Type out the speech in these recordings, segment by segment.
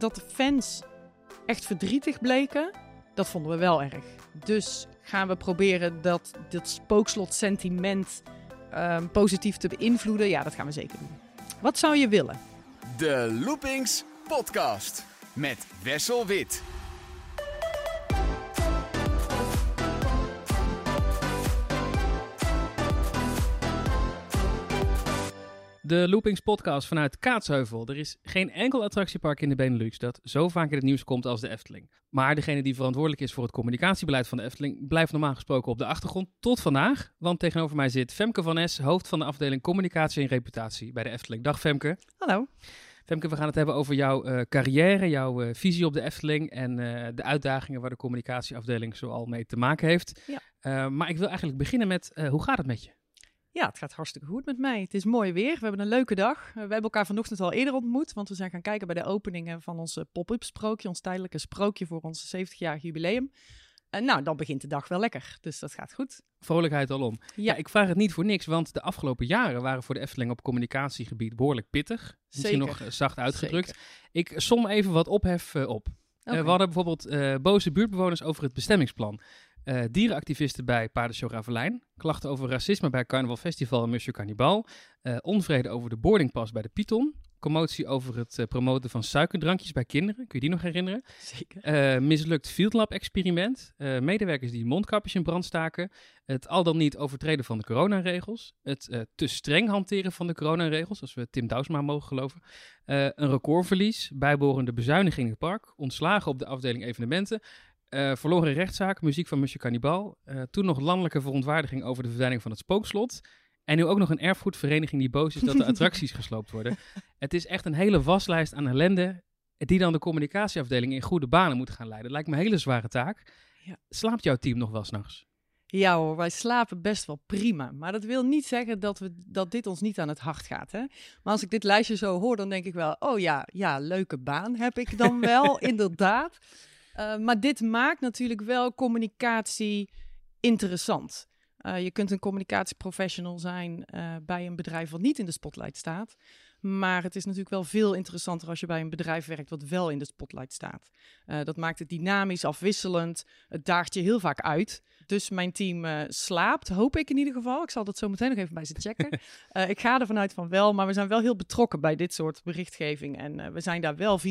dat de fans echt verdrietig bleken, dat vonden we wel erg. Dus gaan we proberen dat, dat spookslot-sentiment ehm, positief te beïnvloeden? Ja, dat gaan we zeker doen. Wat zou je willen? De Loopings Podcast met Wessel Wit. De Loopings podcast vanuit Kaatsheuvel. Er is geen enkel attractiepark in de Benelux dat zo vaak in het nieuws komt als de Efteling. Maar degene die verantwoordelijk is voor het communicatiebeleid van de Efteling blijft normaal gesproken op de achtergrond tot vandaag. Want tegenover mij zit Femke van Es, hoofd van de afdeling communicatie en reputatie bij de Efteling. Dag Femke. Hallo. Femke, we gaan het hebben over jouw uh, carrière, jouw uh, visie op de Efteling en uh, de uitdagingen waar de communicatieafdeling zoal mee te maken heeft. Ja. maar ik wil eigenlijk beginnen met, hoe gaat het met je? Ja, het gaat hartstikke goed met mij. Het is mooi weer. We hebben een leuke dag. We hebben elkaar vanochtend al eerder ontmoet, want we zijn gaan kijken bij de openingen van ons pop-up sprookje, ons tijdelijke sprookje voor ons 70-jarig jubileum. En nou, dan begint de dag wel lekker. Dus dat gaat goed. Vrolijkheid alom. Ja. ja, ik vraag het niet voor niks, want de afgelopen jaren waren voor de Efteling op communicatiegebied behoorlijk pittig. Misschien nog zacht uitgedrukt. Zeker. Ik som even wat ophef uh, op. Okay. Uh, we hadden bijvoorbeeld uh, boze buurtbewoners over het bestemmingsplan. Uh, dierenactivisten bij Paardenshow Ravelijn. Klachten over racisme bij Carnaval Festival en Monsieur Cannibal. Uh, onvrede over de boardingpas bij de Python. Commotie over het uh, promoten van suikerdrankjes bij kinderen. Kun je die nog herinneren? Zeker. mislukt Field Lab experiment. medewerkers die mondkapjes in brand staken. Het al dan niet overtreden van de coronaregels. Het te streng hanteren van de coronaregels, als we Tim Douwsma mogen geloven. een recordverlies. Bijbehorende bezuiniging in het park. Ontslagen op de afdeling evenementen. Uh, verloren rechtszaak, muziek van Monsieur Cannibal. Uh, toen nog landelijke verontwaardiging over de verdwijning van het spookslot. En nu ook nog een erfgoedvereniging die boos is dat de attracties gesloopt worden. Het is echt een hele waslijst aan ellende die dan de communicatieafdeling in goede banen moet gaan leiden. Lijkt me een hele zware taak. Ja. Slaapt jouw team nog wel s'nachts? Ja hoor, wij slapen best wel prima. Maar dat wil niet zeggen dat, we, dat dit ons niet aan het hart gaat. Hè? Maar als ik dit lijstje zo hoor, dan denk ik wel... oh ja, ja leuke baan heb ik dan wel, inderdaad. Uh, maar dit maakt natuurlijk wel communicatie interessant. Uh, je kunt een communicatieprofessional zijn uh, bij een bedrijf wat niet in de spotlight staat. Maar het is natuurlijk wel veel interessanter als je bij een bedrijf werkt wat wel in de spotlight staat. Uh, dat maakt het dynamisch, afwisselend. Het daagt je heel vaak uit. Dus mijn team uh, slaapt, hoop ik in ieder geval. Ik zal dat zo meteen nog even bij ze checken. uh, ik ga ervan uit van wel, maar we zijn wel heel betrokken bij dit soort berichtgeving. En we zijn daar wel 24-7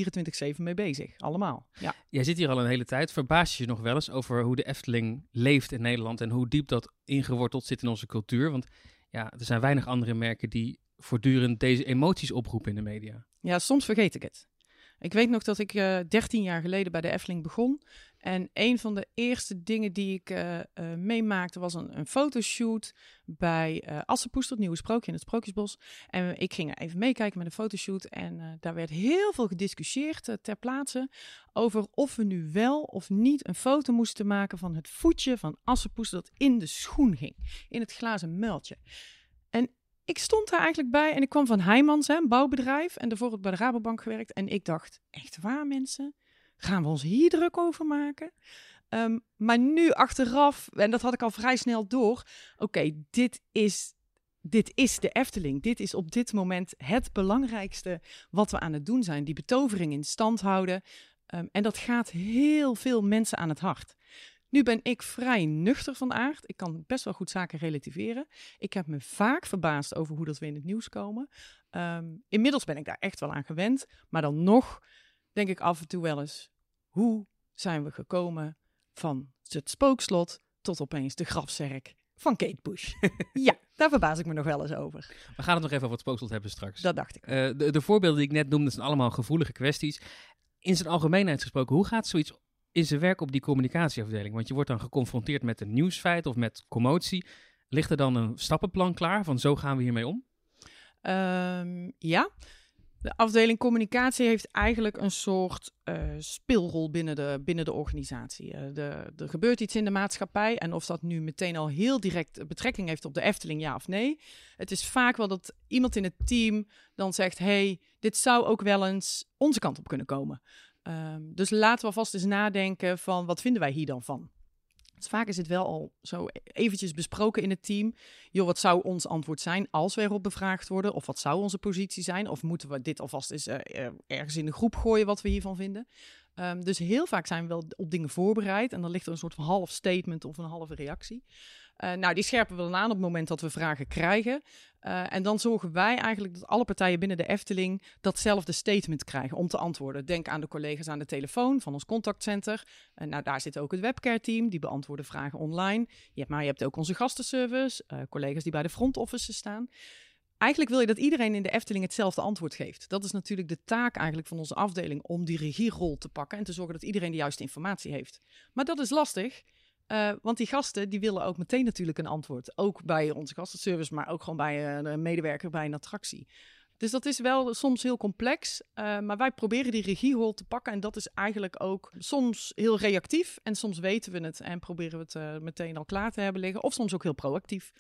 mee bezig, allemaal. Ja. Jij zit hier al een hele tijd. Verbaas je je nog wel eens over hoe de Efteling leeft in Nederland en hoe diep dat ingeworteld zit in onze cultuur? Want ja, er zijn weinig andere merken die voortdurend deze emoties oproepen in de media. Ja, soms vergeet ik het. Ik weet nog dat ik uh, 13 jaar geleden bij de Efteling begon. En een van de eerste dingen die ik uh, uh, meemaakte was een, fotoshoot bij uh, Assepoester, het nieuwe sprookje in het Sprookjesbos. En ik ging even meekijken met een fotoshoot. En daar werd heel veel gediscussieerd ter plaatse over of we nu wel of niet een foto moesten maken van het voetje van Assepoester dat in de schoen ging. In het glazen muiltje. En ik stond daar eigenlijk bij en ik kwam van Heijmans, hè, een bouwbedrijf. En daarvoor heb bij de Rabobank gewerkt. En ik dacht, echt waar mensen? Gaan we ons hier druk over maken? Um, maar nu achteraf, en dat had ik al vrij snel door. Oké, dit is dit is de Efteling. Dit is op dit moment het belangrijkste wat we aan het doen zijn. Die betovering in stand houden. Um, en dat gaat heel veel mensen aan het hart. Nu ben ik vrij nuchter van aard. Ik kan best wel goed zaken relativeren. Ik heb me vaak verbaasd over hoe dat we in het nieuws komen. Um, inmiddels ben ik daar echt wel aan gewend. Maar dan nog denk ik af en toe wel eens: hoe zijn we gekomen van het spookslot tot opeens de grafzerk van Kate Bush? ja, daar verbaas ik me nog wel eens over. We gaan het nog even over het spookslot hebben straks. Dat dacht ik. Uh, de, de voorbeelden die ik net noemde zijn allemaal gevoelige kwesties. In zijn algemeenheid gesproken, hoe gaat zoiets in zijn werk op die communicatieafdeling? Want je wordt dan geconfronteerd met een nieuwsfeit of met commotie. Ligt er dan een stappenplan klaar van zo gaan we hiermee om? Um, ja. De afdeling communicatie heeft eigenlijk een soort uh, speelrol binnen de, binnen de organisatie. Uh, de, er gebeurt iets in de maatschappij en of dat nu meteen al heel direct betrekking heeft op de Efteling, ja of nee. Het is vaak wel dat iemand in het team dan zegt: hey, dit zou ook wel eens onze kant op kunnen komen. Um, dus laten we vast eens nadenken van wat vinden wij hier dan van? Vaak is het wel al zo eventjes besproken in het team. Joh, wat zou ons antwoord zijn als we erop bevraagd worden? Of wat zou onze positie zijn? Of moeten we dit alvast eens uh, ergens in de groep gooien wat we hiervan vinden? Um, dus heel vaak zijn we wel op dingen voorbereid. En dan ligt er een soort van half statement of een halve reactie. Uh, nou, die scherpen we dan aan op het moment dat we vragen krijgen. Uh, en dan zorgen wij eigenlijk dat alle partijen binnen de Efteling datzelfde statement krijgen om te antwoorden. Denk aan de collega's aan de telefoon van ons contactcenter. Uh, nou, daar zit ook het webcare-team, die beantwoorden vragen online. Je hebt, maar je hebt ook onze gastenservice, collega's die bij de front office staan. Eigenlijk wil je dat iedereen in de Efteling hetzelfde antwoord geeft. Dat is natuurlijk de taak eigenlijk van onze afdeling om die regierol te pakken en te zorgen dat iedereen de juiste informatie heeft. Maar dat is lastig. Uh, want die gasten die willen ook meteen natuurlijk een antwoord. Ook bij onze gastenservice, maar ook gewoon bij een medewerker bij een attractie. Dus dat is wel soms heel complex. Uh, maar wij proberen die regiehol te pakken. En dat is eigenlijk ook soms heel reactief. En soms weten we het en proberen we het meteen al klaar te hebben liggen. Of soms ook heel proactief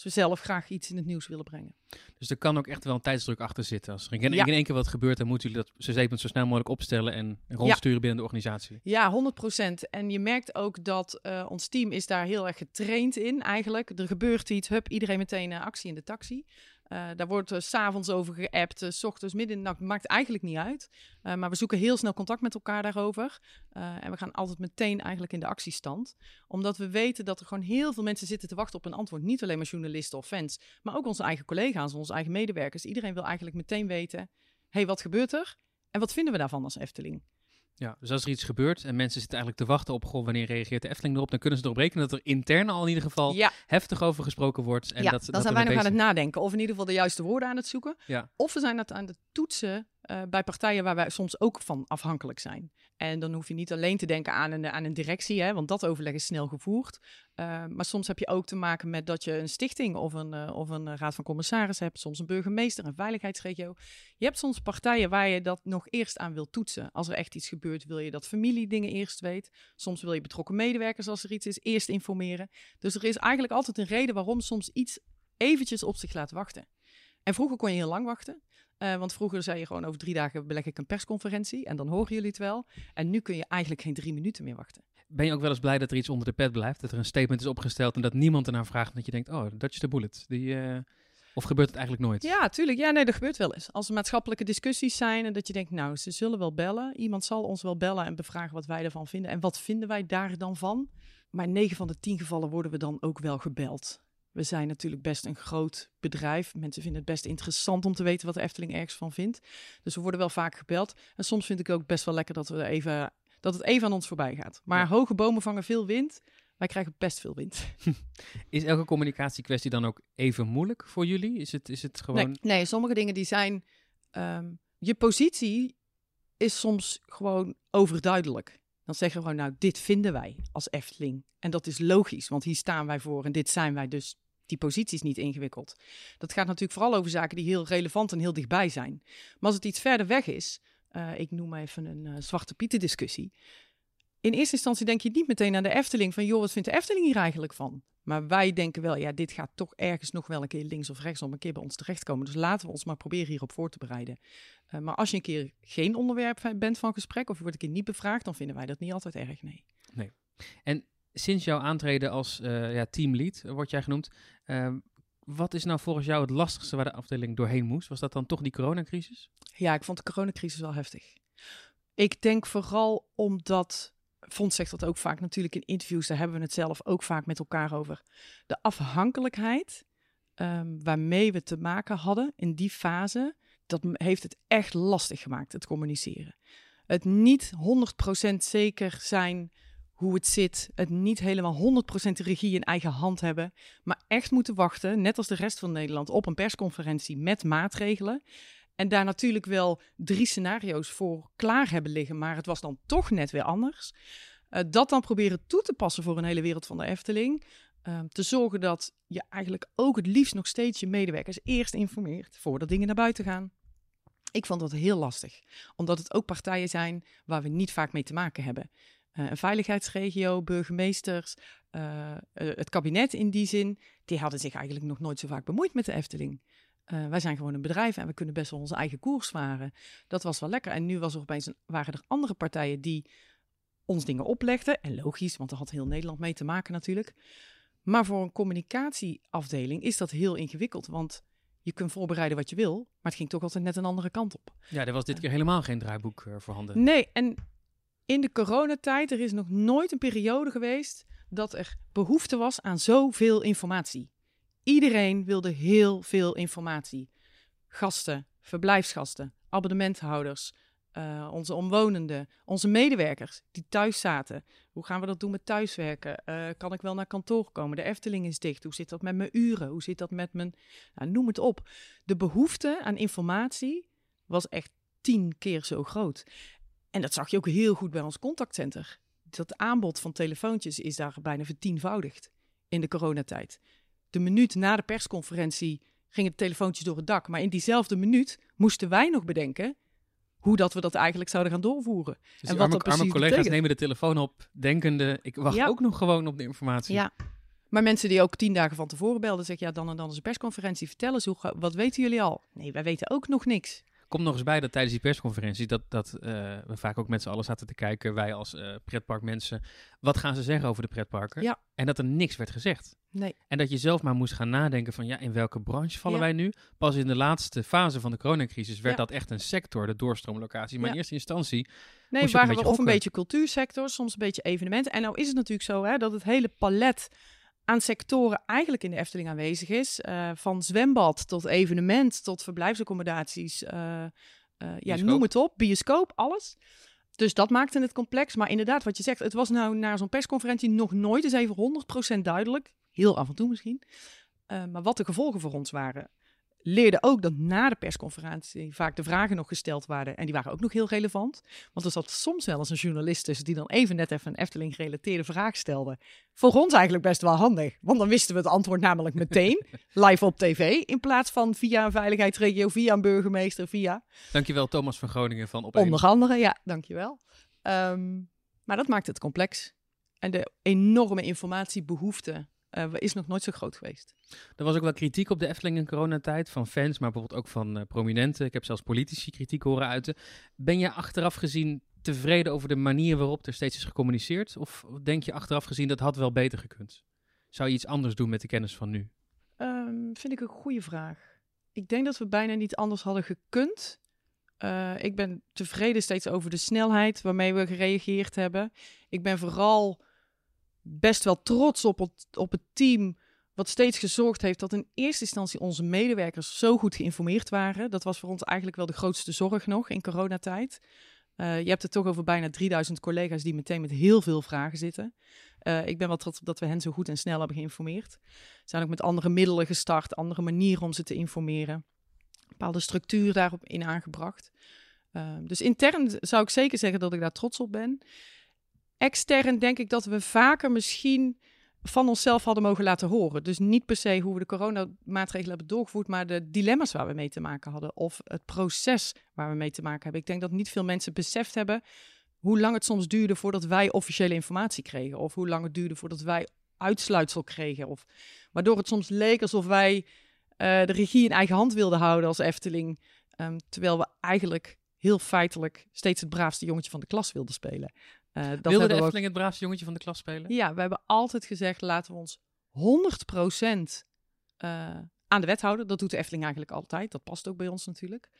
ze zelf graag iets in het nieuws willen brengen. Dus er kan ook echt wel een tijdsdruk achter zitten. Als er in, in één keer wat gebeurt, dan moeten jullie dat zo zo snel mogelijk opstellen en rondsturen binnen de organisatie. Ja, 100% En je merkt ook dat uh, ons team is daar heel erg getraind in eigenlijk. Er gebeurt iets, hup, iedereen meteen uh, actie in de taxi. Uh, daar wordt uh, s'avonds over geappt, uh, s ochtends, midden in de nacht, maakt eigenlijk niet uit. maar we zoeken heel snel contact met elkaar daarover. en we gaan altijd meteen eigenlijk in de actiestand. Omdat we weten dat er gewoon heel veel mensen zitten te wachten op een antwoord. Niet alleen maar journalisten of fans, maar ook onze eigen collega's, onze eigen medewerkers. Iedereen wil eigenlijk meteen weten, hey, wat gebeurt er? En wat vinden we daarvan als Efteling? Ja, dus als er iets gebeurt en mensen zitten eigenlijk te wachten op goh, wanneer reageert de Efteling erop, dan kunnen ze erop rekenen dat er intern al in ieder geval heftig over gesproken wordt. En ja, dat, dan dat zijn wij nog aan het nadenken. Of in ieder geval de juiste woorden aan het zoeken. Ja. Of we zijn het aan het toetsen uh, bij partijen waar wij soms ook van afhankelijk zijn. En dan hoef je niet alleen te denken aan een, aan een directie, hè, want dat overleg is snel gevoerd. Uh, maar soms heb je ook te maken met dat je een stichting of een, uh, of een raad van commissaris hebt, soms een burgemeester, een veiligheidsregio. Je hebt soms partijen waar je dat nog eerst aan wil toetsen. Als er echt iets gebeurt, wil je dat familie dingen eerst weet. Soms wil je betrokken medewerkers, als er iets is, eerst informeren. Dus er is eigenlijk altijd een reden waarom soms iets eventjes op zich laat wachten. En vroeger kon je heel lang wachten. Uh, want vroeger zei je gewoon over drie dagen beleg ik een persconferentie en dan horen jullie het wel. En nu kun je eigenlijk geen drie minuten meer wachten. Ben je ook wel eens blij dat er iets onder de pet blijft? Dat er een statement is opgesteld en dat niemand ernaar vraagt. dat je denkt, oh, dat is de bullet. Die, uh... Of gebeurt het eigenlijk nooit? Ja, tuurlijk. Ja, nee, dat gebeurt wel eens. Als er maatschappelijke discussies zijn en dat je denkt, nou, ze zullen wel bellen. Iemand zal ons wel bellen en bevragen wat wij ervan vinden. En wat vinden wij daar dan van? Maar in 9 van de 10 gevallen worden we dan ook wel gebeld. We zijn natuurlijk best een groot bedrijf. Mensen vinden het best interessant om te weten wat de Efteling ergens van vindt. Dus we worden wel vaak gebeld. En soms vind ik ook best wel lekker dat, we even, dat het even aan ons voorbij gaat. Maar hoge bomen vangen veel wind. Wij krijgen best veel wind. Is elke communicatiekwestie dan ook even moeilijk voor jullie? Is het, is het gewoon... Nee, nee sommige dingen die zijn... Um, je positie is soms gewoon overduidelijk. Dan zeggen we gewoon, nou, dit vinden wij als Efteling. En dat is logisch, want hier staan wij voor en dit zijn wij dus. Die positie is niet ingewikkeld. Dat gaat natuurlijk vooral over zaken die heel relevant en heel dichtbij zijn. Maar als het iets verder weg is, uh, ik noem even een uh, zwarte pieten discussie. In eerste instantie denk je niet meteen aan de Efteling van, joh, wat vindt de Efteling hier eigenlijk van? Maar wij denken wel, ja, dit gaat toch ergens nog wel een keer links of rechts om een keer bij ons terechtkomen. Dus laten we ons maar proberen hierop voor te bereiden. Uh, maar als je een keer geen onderwerp bent van gesprek of je wordt een keer niet bevraagd, dan vinden wij dat niet altijd erg, nee. Nee. En sinds jouw aantreden als uh, ja, teamlead, word jij genoemd, uh, wat is nou volgens jou het lastigste waar de afdeling doorheen moest? Was dat dan toch die coronacrisis? Ja, ik vond de coronacrisis wel heftig. Ik denk vooral omdat Fons zegt dat ook vaak natuurlijk in interviews, daar hebben we het zelf ook vaak met elkaar over. De afhankelijkheid um, waarmee we te maken hadden in die fase, dat heeft het echt lastig gemaakt, het communiceren. Het niet 100% zeker zijn hoe het zit, het niet helemaal 100% de regie in eigen hand hebben, maar echt moeten wachten, net als de rest van Nederland, op een persconferentie met maatregelen. En daar natuurlijk wel drie scenario's voor klaar hebben liggen, maar het was dan toch net weer anders. Uh, dat dan proberen toe te passen voor een hele wereld van de Efteling. Uh, te zorgen dat je eigenlijk ook het liefst nog steeds je medewerkers eerst informeert voordat dingen naar buiten gaan. Ik vond dat heel lastig, omdat het ook partijen zijn waar we niet vaak mee te maken hebben. Uh, een veiligheidsregio, burgemeesters, uh, het kabinet in die zin, die hadden zich eigenlijk nog nooit zo vaak bemoeid met de Efteling. Uh, wij zijn gewoon een bedrijf en we kunnen best wel onze eigen koers varen. Dat was wel lekker. En nu was er opeens een, waren er andere partijen die ons dingen oplegde. En logisch, want er had heel Nederland mee te maken natuurlijk. Maar voor een communicatieafdeling is dat heel ingewikkeld. Want je kunt voorbereiden wat je wil, maar het ging toch altijd net een andere kant op. Ja, er was dit keer helemaal geen draaiboek uh, voorhanden. Nee, en in de coronatijd, er is nog nooit een periode geweest dat er behoefte was aan zoveel informatie. Iedereen wilde heel veel informatie. Gasten, verblijfsgasten, abonnementhouders, uh, onze omwonenden, onze medewerkers die thuis zaten. Hoe gaan we dat doen met thuiswerken? Uh, kan ik wel naar kantoor komen? De Efteling is dicht. Hoe zit dat met mijn uren? Hoe zit dat met mijn. Nou, noem het op. De behoefte aan informatie was echt tien keer zo groot. En dat zag je ook heel goed bij ons contactcenter. Dat aanbod van telefoontjes is daar bijna vertienvoudigd in de coronatijd. De minuut na de persconferentie gingen de telefoontjes door het dak. Maar in diezelfde minuut moesten wij nog bedenken hoe dat we dat eigenlijk zouden gaan doorvoeren. Dus en wat arme, dat precies arme collega's nemen de telefoon op, denkende, ik wacht ook nog gewoon op de informatie. Ja, maar mensen die ook tien dagen van tevoren belden, zeggen ja, dan en dan is een persconferentie. Vertel eens, hoe, wat weten jullie al? Nee, wij weten ook nog niks. Komt nog eens bij dat tijdens die persconferentie, dat, dat uh, we vaak ook met z'n allen zaten te kijken, wij als uh, pretparkmensen, wat gaan ze zeggen over de pretparken? Ja. En dat er niks werd gezegd. Nee. En dat je zelf maar moest gaan nadenken van, ja, in welke branche vallen wij nu? Pas in de laatste fase van de coronacrisis werd dat echt een sector, de doorstroomlocatie. Maar in eerste instantie Nee, waren we of een beetje cultuursector, soms een beetje evenementen. En nou is het natuurlijk zo hè, dat het hele palet aan sectoren eigenlijk in de Efteling aanwezig is. Uh, van zwembad tot evenement tot verblijfsaccommodaties. Uh, uh, ja, noem het op. Bioscoop, alles. Dus dat maakte het complex. Maar inderdaad, wat je zegt, het was nou na zo'n persconferentie nog nooit eens even 100% duidelijk. Heel af en toe misschien. maar wat de gevolgen voor ons waren leerde ook dat na de persconferentie vaak de vragen nog gesteld waren. En die waren ook nog heel relevant. Want er zat soms wel eens een journalist tussen die dan even net even een Efteling gerelateerde vraag stelde. Voor ons eigenlijk best wel handig. Want dan wisten we het antwoord namelijk meteen. live op tv. In plaats van via een veiligheidsregio, via een burgemeester, via... Dankjewel Thomas van Groningen van op Onder andere, ja, dankjewel. Um, maar dat maakt het complex. En de enorme informatiebehoefte uh, is nog nooit zo groot geweest. Er was ook wel kritiek op de Efteling in coronatijd van fans, maar bijvoorbeeld ook van uh, prominenten. Ik heb zelfs politici kritiek horen uiten. Ben je achteraf gezien tevreden over de manier waarop er steeds is gecommuniceerd? Of denk je achteraf gezien dat had wel beter gekund? Zou je iets anders doen met de kennis van nu? Um, vind ik een goede vraag. Ik denk dat we bijna niet anders hadden gekund. Uh, ik ben tevreden steeds over de snelheid waarmee we gereageerd hebben. Ik ben vooral best wel trots op het, op het team. Wat steeds gezorgd heeft dat in eerste instantie onze medewerkers zo goed geïnformeerd waren. Dat was voor ons eigenlijk wel de grootste zorg nog in coronatijd. Uh, je hebt het toch over bijna 3000 collega's die meteen met heel veel vragen zitten. Uh, ik ben wel trots op dat we hen zo goed en snel hebben geïnformeerd. Ze zijn ook met andere middelen gestart, andere manieren om ze te informeren. Een bepaalde structuur daarop in aangebracht. Uh, dus intern zou ik zeker zeggen dat ik daar trots op ben. Extern denk ik dat we vaker misschien van onszelf hadden mogen laten horen. Dus niet per se hoe we de coronamaatregelen hebben doorgevoerd, maar de dilemma's waar we mee te maken hadden. Of het proces waar we mee te maken hebben. Ik denk dat niet veel mensen beseft hebben hoe lang het soms duurde voordat wij officiële informatie kregen. Of hoe lang het duurde voordat wij uitsluitsel kregen. Of, waardoor het soms leek alsof wij uh, de regie in eigen hand wilden houden als Efteling. Um, terwijl we eigenlijk heel feitelijk steeds het braafste jongetje van de klas wilden spelen. Uh, dat Wilde de Efteling het braafste jongetje van de klas spelen? Ja, we hebben altijd gezegd, laten we ons 100% uh, eh, aan de wet houden. Dat doet de Efteling eigenlijk altijd. Dat past ook bij ons natuurlijk.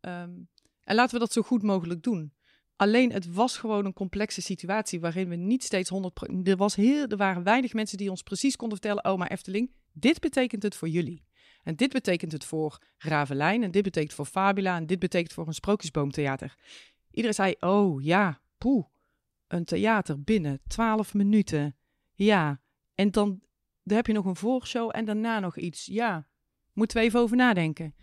Um, en laten we dat zo goed mogelijk doen. Alleen het was gewoon een complexe situatie waarin we niet steeds 100%. Er, was heel, er waren weinig mensen die ons precies konden vertellen: Oh, maar Efteling, dit betekent het voor jullie. En dit betekent het voor Ravelijn. En dit betekent voor Fabula. En dit betekent voor een sprookjesboomtheater. Iedereen zei: Oh ja, poeh een theater binnen 12 minuten. Ja, en dan, dan heb je nog een voorshow en daarna nog iets. Ja, moeten we even over nadenken.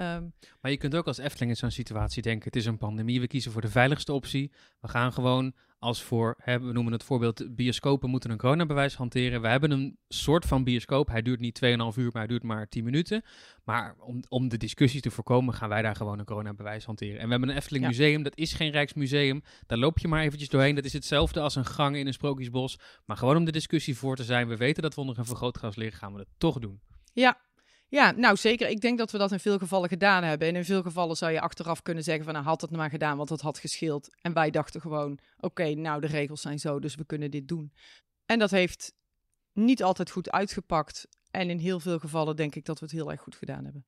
Um, maar je kunt ook als Efteling in zo'n situatie denken: het is een pandemie, we kiezen voor de veiligste optie. We gaan gewoon als voor, hè, we noemen het voorbeeld, bioscopen moeten een coronabewijs hanteren. We hebben een soort van bioscoop. Hij duurt niet 2,5 uur, maar hij duurt maar 10 minuten. Maar om, om de discussie te voorkomen, gaan wij daar gewoon een coronabewijs hanteren. En we hebben een Efteling Museum, dat is geen Rijksmuseum. Daar loop je maar eventjes doorheen. Dat is hetzelfde als een gang in een sprookjesbos. Maar gewoon om de discussie voor te zijn, we weten dat we onder een vergrootglas liggen, gaan we het toch doen. Ja, Ja, nou zeker. Ik denk dat we dat in veel gevallen gedaan hebben. En in veel gevallen zou je achteraf kunnen zeggen van, nou had het maar gedaan, want het had gescheeld. En wij dachten gewoon, oké, nou de regels zijn zo, dus we kunnen dit doen. En dat heeft niet altijd goed uitgepakt. En in heel veel gevallen denk ik dat we het heel erg goed gedaan hebben.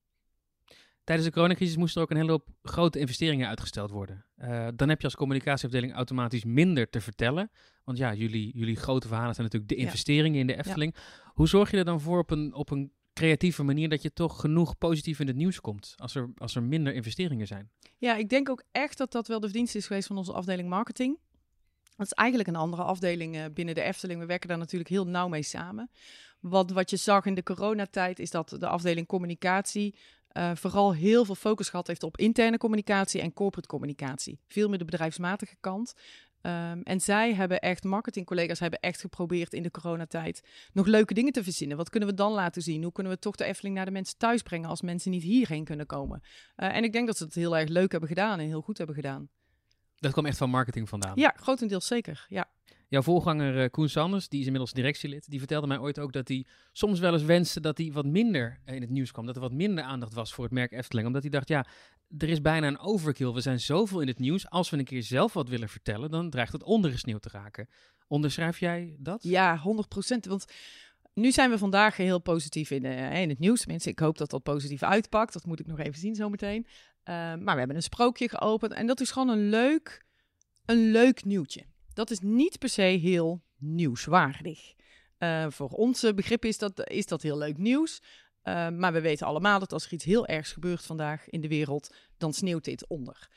Tijdens de coronacrisis moest er ook een hele hoop grote investeringen uitgesteld worden. Uh, dan heb je als communicatieafdeling automatisch minder te vertellen. Want ja, jullie, jullie grote verhalen zijn natuurlijk de investeringen in de Efteling. Hoe zorg je er dan voor op een, op een creatieve manier dat je toch genoeg positief in het nieuws komt als er, als er minder investeringen zijn? Ja, ik denk ook echt dat dat wel de verdienst is geweest van onze afdeling marketing. Dat is eigenlijk een andere afdeling uh, binnen de Efteling. We werken daar natuurlijk heel nauw mee samen. Want wat je zag in de coronatijd is dat de afdeling communicatie uh, vooral heel veel focus gehad heeft op interne communicatie en corporate communicatie. Veel meer de bedrijfsmatige kant. Um, en zij hebben echt, marketingcollega's hebben echt geprobeerd in de coronatijd nog leuke dingen te verzinnen. Wat kunnen we dan laten zien? Hoe kunnen we toch de Efteling naar de mensen thuis brengen als mensen niet hierheen kunnen komen? Uh, en ik denk dat ze het heel erg leuk hebben gedaan en heel goed hebben gedaan. Dat kwam echt van marketing vandaan? Ja, grotendeels zeker, ja. Jouw voorganger uh, Koen Sanders, die is inmiddels directielid, die vertelde mij ooit ook dat hij soms wel eens wenste dat hij wat minder in het nieuws kwam. Dat er wat minder aandacht was voor het merk Efteling. Omdat hij dacht, ja, er is bijna een overkill. We zijn zoveel in het nieuws. Als we een keer zelf wat willen vertellen, dan dreigt het ondergesneeuwd te raken. Onderschrijf jij dat? Ja, 100 procent. Want nu zijn we vandaag heel positief in, uh, in het nieuws. Mensen, ik hoop dat dat positief uitpakt. Dat moet ik nog even zien zometeen. Uh, maar we hebben een sprookje geopend. En dat is gewoon een leuk, een leuk nieuwtje. Dat is niet per se heel nieuwswaardig. Uh, voor onze begrip is dat, is dat heel leuk nieuws. Uh, maar we weten allemaal dat als er iets heel ergs gebeurt vandaag in de wereld, dan sneeuwt dit onder.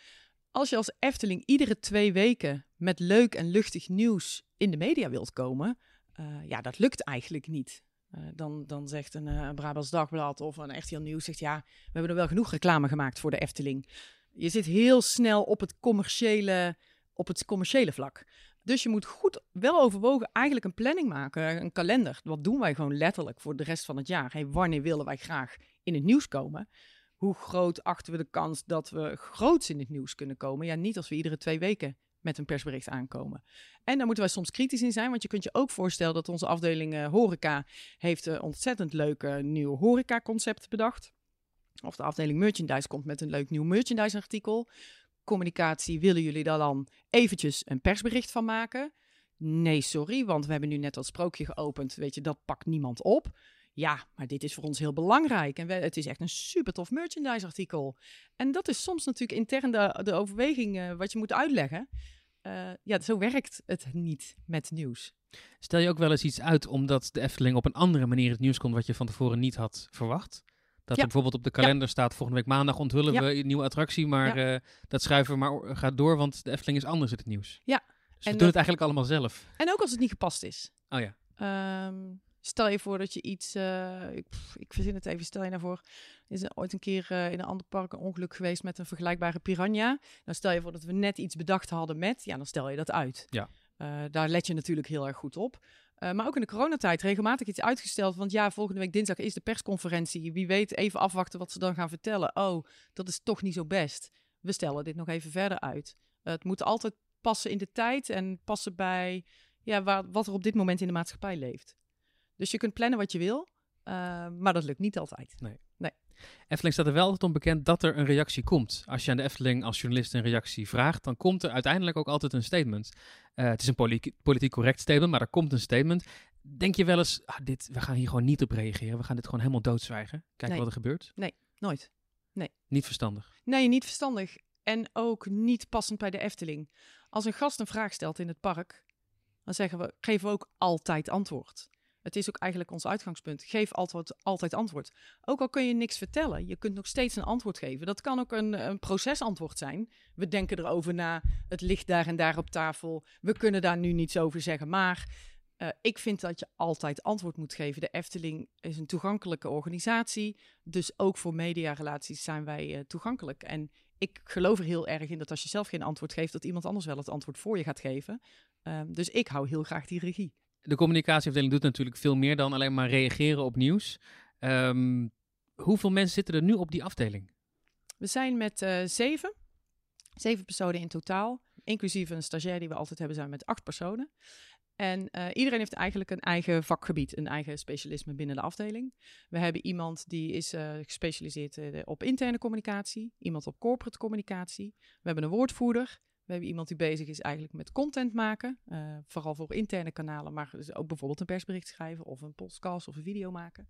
Als je als Efteling iedere twee weken met leuk en luchtig nieuws in de media wilt komen, uh, ja, dat lukt eigenlijk niet. Uh, dan, dan zegt een, een Brabants Dagblad of een heel nieuws, zegt ja, we hebben er wel genoeg reclame gemaakt voor de Efteling. Je zit heel snel op het commerciële, op het commerciële vlak. Dus je moet goed wel overwogen eigenlijk een planning maken, een kalender. Wat doen wij gewoon letterlijk voor de rest van het jaar? Wanneer willen wij graag in het nieuws komen? Hoe groot achten we de kans dat we groots in het nieuws kunnen komen? Ja, niet als we iedere twee weken met een persbericht aankomen. En daar moeten wij soms kritisch in zijn, want je kunt je ook voorstellen dat onze afdeling uh, horeca heeft een ontzettend leuke nieuw horeca-concept bedacht. Of de afdeling merchandise komt met een leuk nieuw merchandise-artikel communicatie, willen jullie daar dan eventjes een persbericht van maken? Nee, sorry, want we hebben nu net dat sprookje geopend. Weet je, dat pakt niemand op. Ja, maar dit is voor ons heel belangrijk. En het is echt een super tof merchandise artikel. En dat is soms natuurlijk intern de, overweging uh, wat je moet uitleggen. Uh, ja, zo werkt het niet met nieuws. Stel je ook wel eens iets uit omdat de Efteling op een andere manier het nieuws komt wat je van tevoren niet had verwacht? Dat er bijvoorbeeld op de kalender staat, volgende week maandag onthullen we een nieuwe attractie, maar uh, dat schuiven we maar gaat door, want de Efteling is anders in het nieuws. Ja. Dus en we doen het eigenlijk allemaal zelf. En ook als het niet gepast is. Oh ja. Um, stel je voor dat je iets, uh, ik, pff, ik verzin het even, stel je nou voor, is er ooit een keer uh, in een ander park een ongeluk geweest met een vergelijkbare piranha. Dan stel je voor dat we net iets bedacht hadden met, ja, dan stel je dat uit. Ja. daar let je natuurlijk heel erg goed op. Uh, maar ook in de coronatijd regelmatig iets uitgesteld. Want ja, volgende week dinsdag is de persconferentie. Wie weet, even afwachten wat ze dan gaan vertellen. Oh, dat is toch niet zo best. We stellen dit nog even verder uit. Het moet altijd passen in de tijd en passen bij ja, wat er op dit moment in de maatschappij leeft. Dus je kunt plannen wat je wil, uh, maar dat lukt niet altijd. Nee. Efteling staat er wel altijd om bekend dat er een reactie komt. Als je aan de Efteling als journalist een reactie vraagt, dan komt er uiteindelijk ook altijd een statement. Uh, het is een poli politiek correct statement, maar er komt een statement. Denk je wel eens, ah, dit, we gaan hier gewoon niet op reageren. We gaan dit gewoon helemaal doodzwijgen. Kijken nee. wat er gebeurt. Nee, nooit. Nee. Niet verstandig. Nee, niet verstandig. En ook niet passend bij de Efteling. Als een gast een vraag stelt in het park, dan zeggen we, geven we ook altijd antwoord. Het is ook eigenlijk ons uitgangspunt. Geef altijd, altijd antwoord. Ook al kun je niks vertellen, je kunt nog steeds een antwoord geven. Dat kan ook een, een procesantwoord zijn. We denken erover na, het ligt daar en daar op tafel. We kunnen daar nu niets over zeggen. Maar uh, ik vind dat je altijd antwoord moet geven. De Efteling is een toegankelijke organisatie. Dus ook voor mediarelaties zijn wij uh, toegankelijk. En ik geloof er heel erg in dat als je zelf geen antwoord geeft, dat iemand anders wel het antwoord voor je gaat geven. Uh, dus ik hou heel graag die regie de communicatieafdeling doet natuurlijk veel meer dan alleen maar reageren op nieuws. Um, hoeveel mensen zitten er nu op die afdeling? We zijn met uh, zeven. Zeven personen in totaal. Inclusief een stagiair die we altijd hebben, zijn met acht personen. En uh, iedereen heeft eigenlijk een eigen vakgebied, een eigen specialisme binnen de afdeling. We hebben iemand die is uh, gespecialiseerd op interne communicatie, iemand op corporate communicatie. We hebben een woordvoerder. We hebben iemand die bezig is eigenlijk met content maken, vooral voor interne kanalen, maar dus ook bijvoorbeeld een persbericht schrijven of een podcast of een video maken.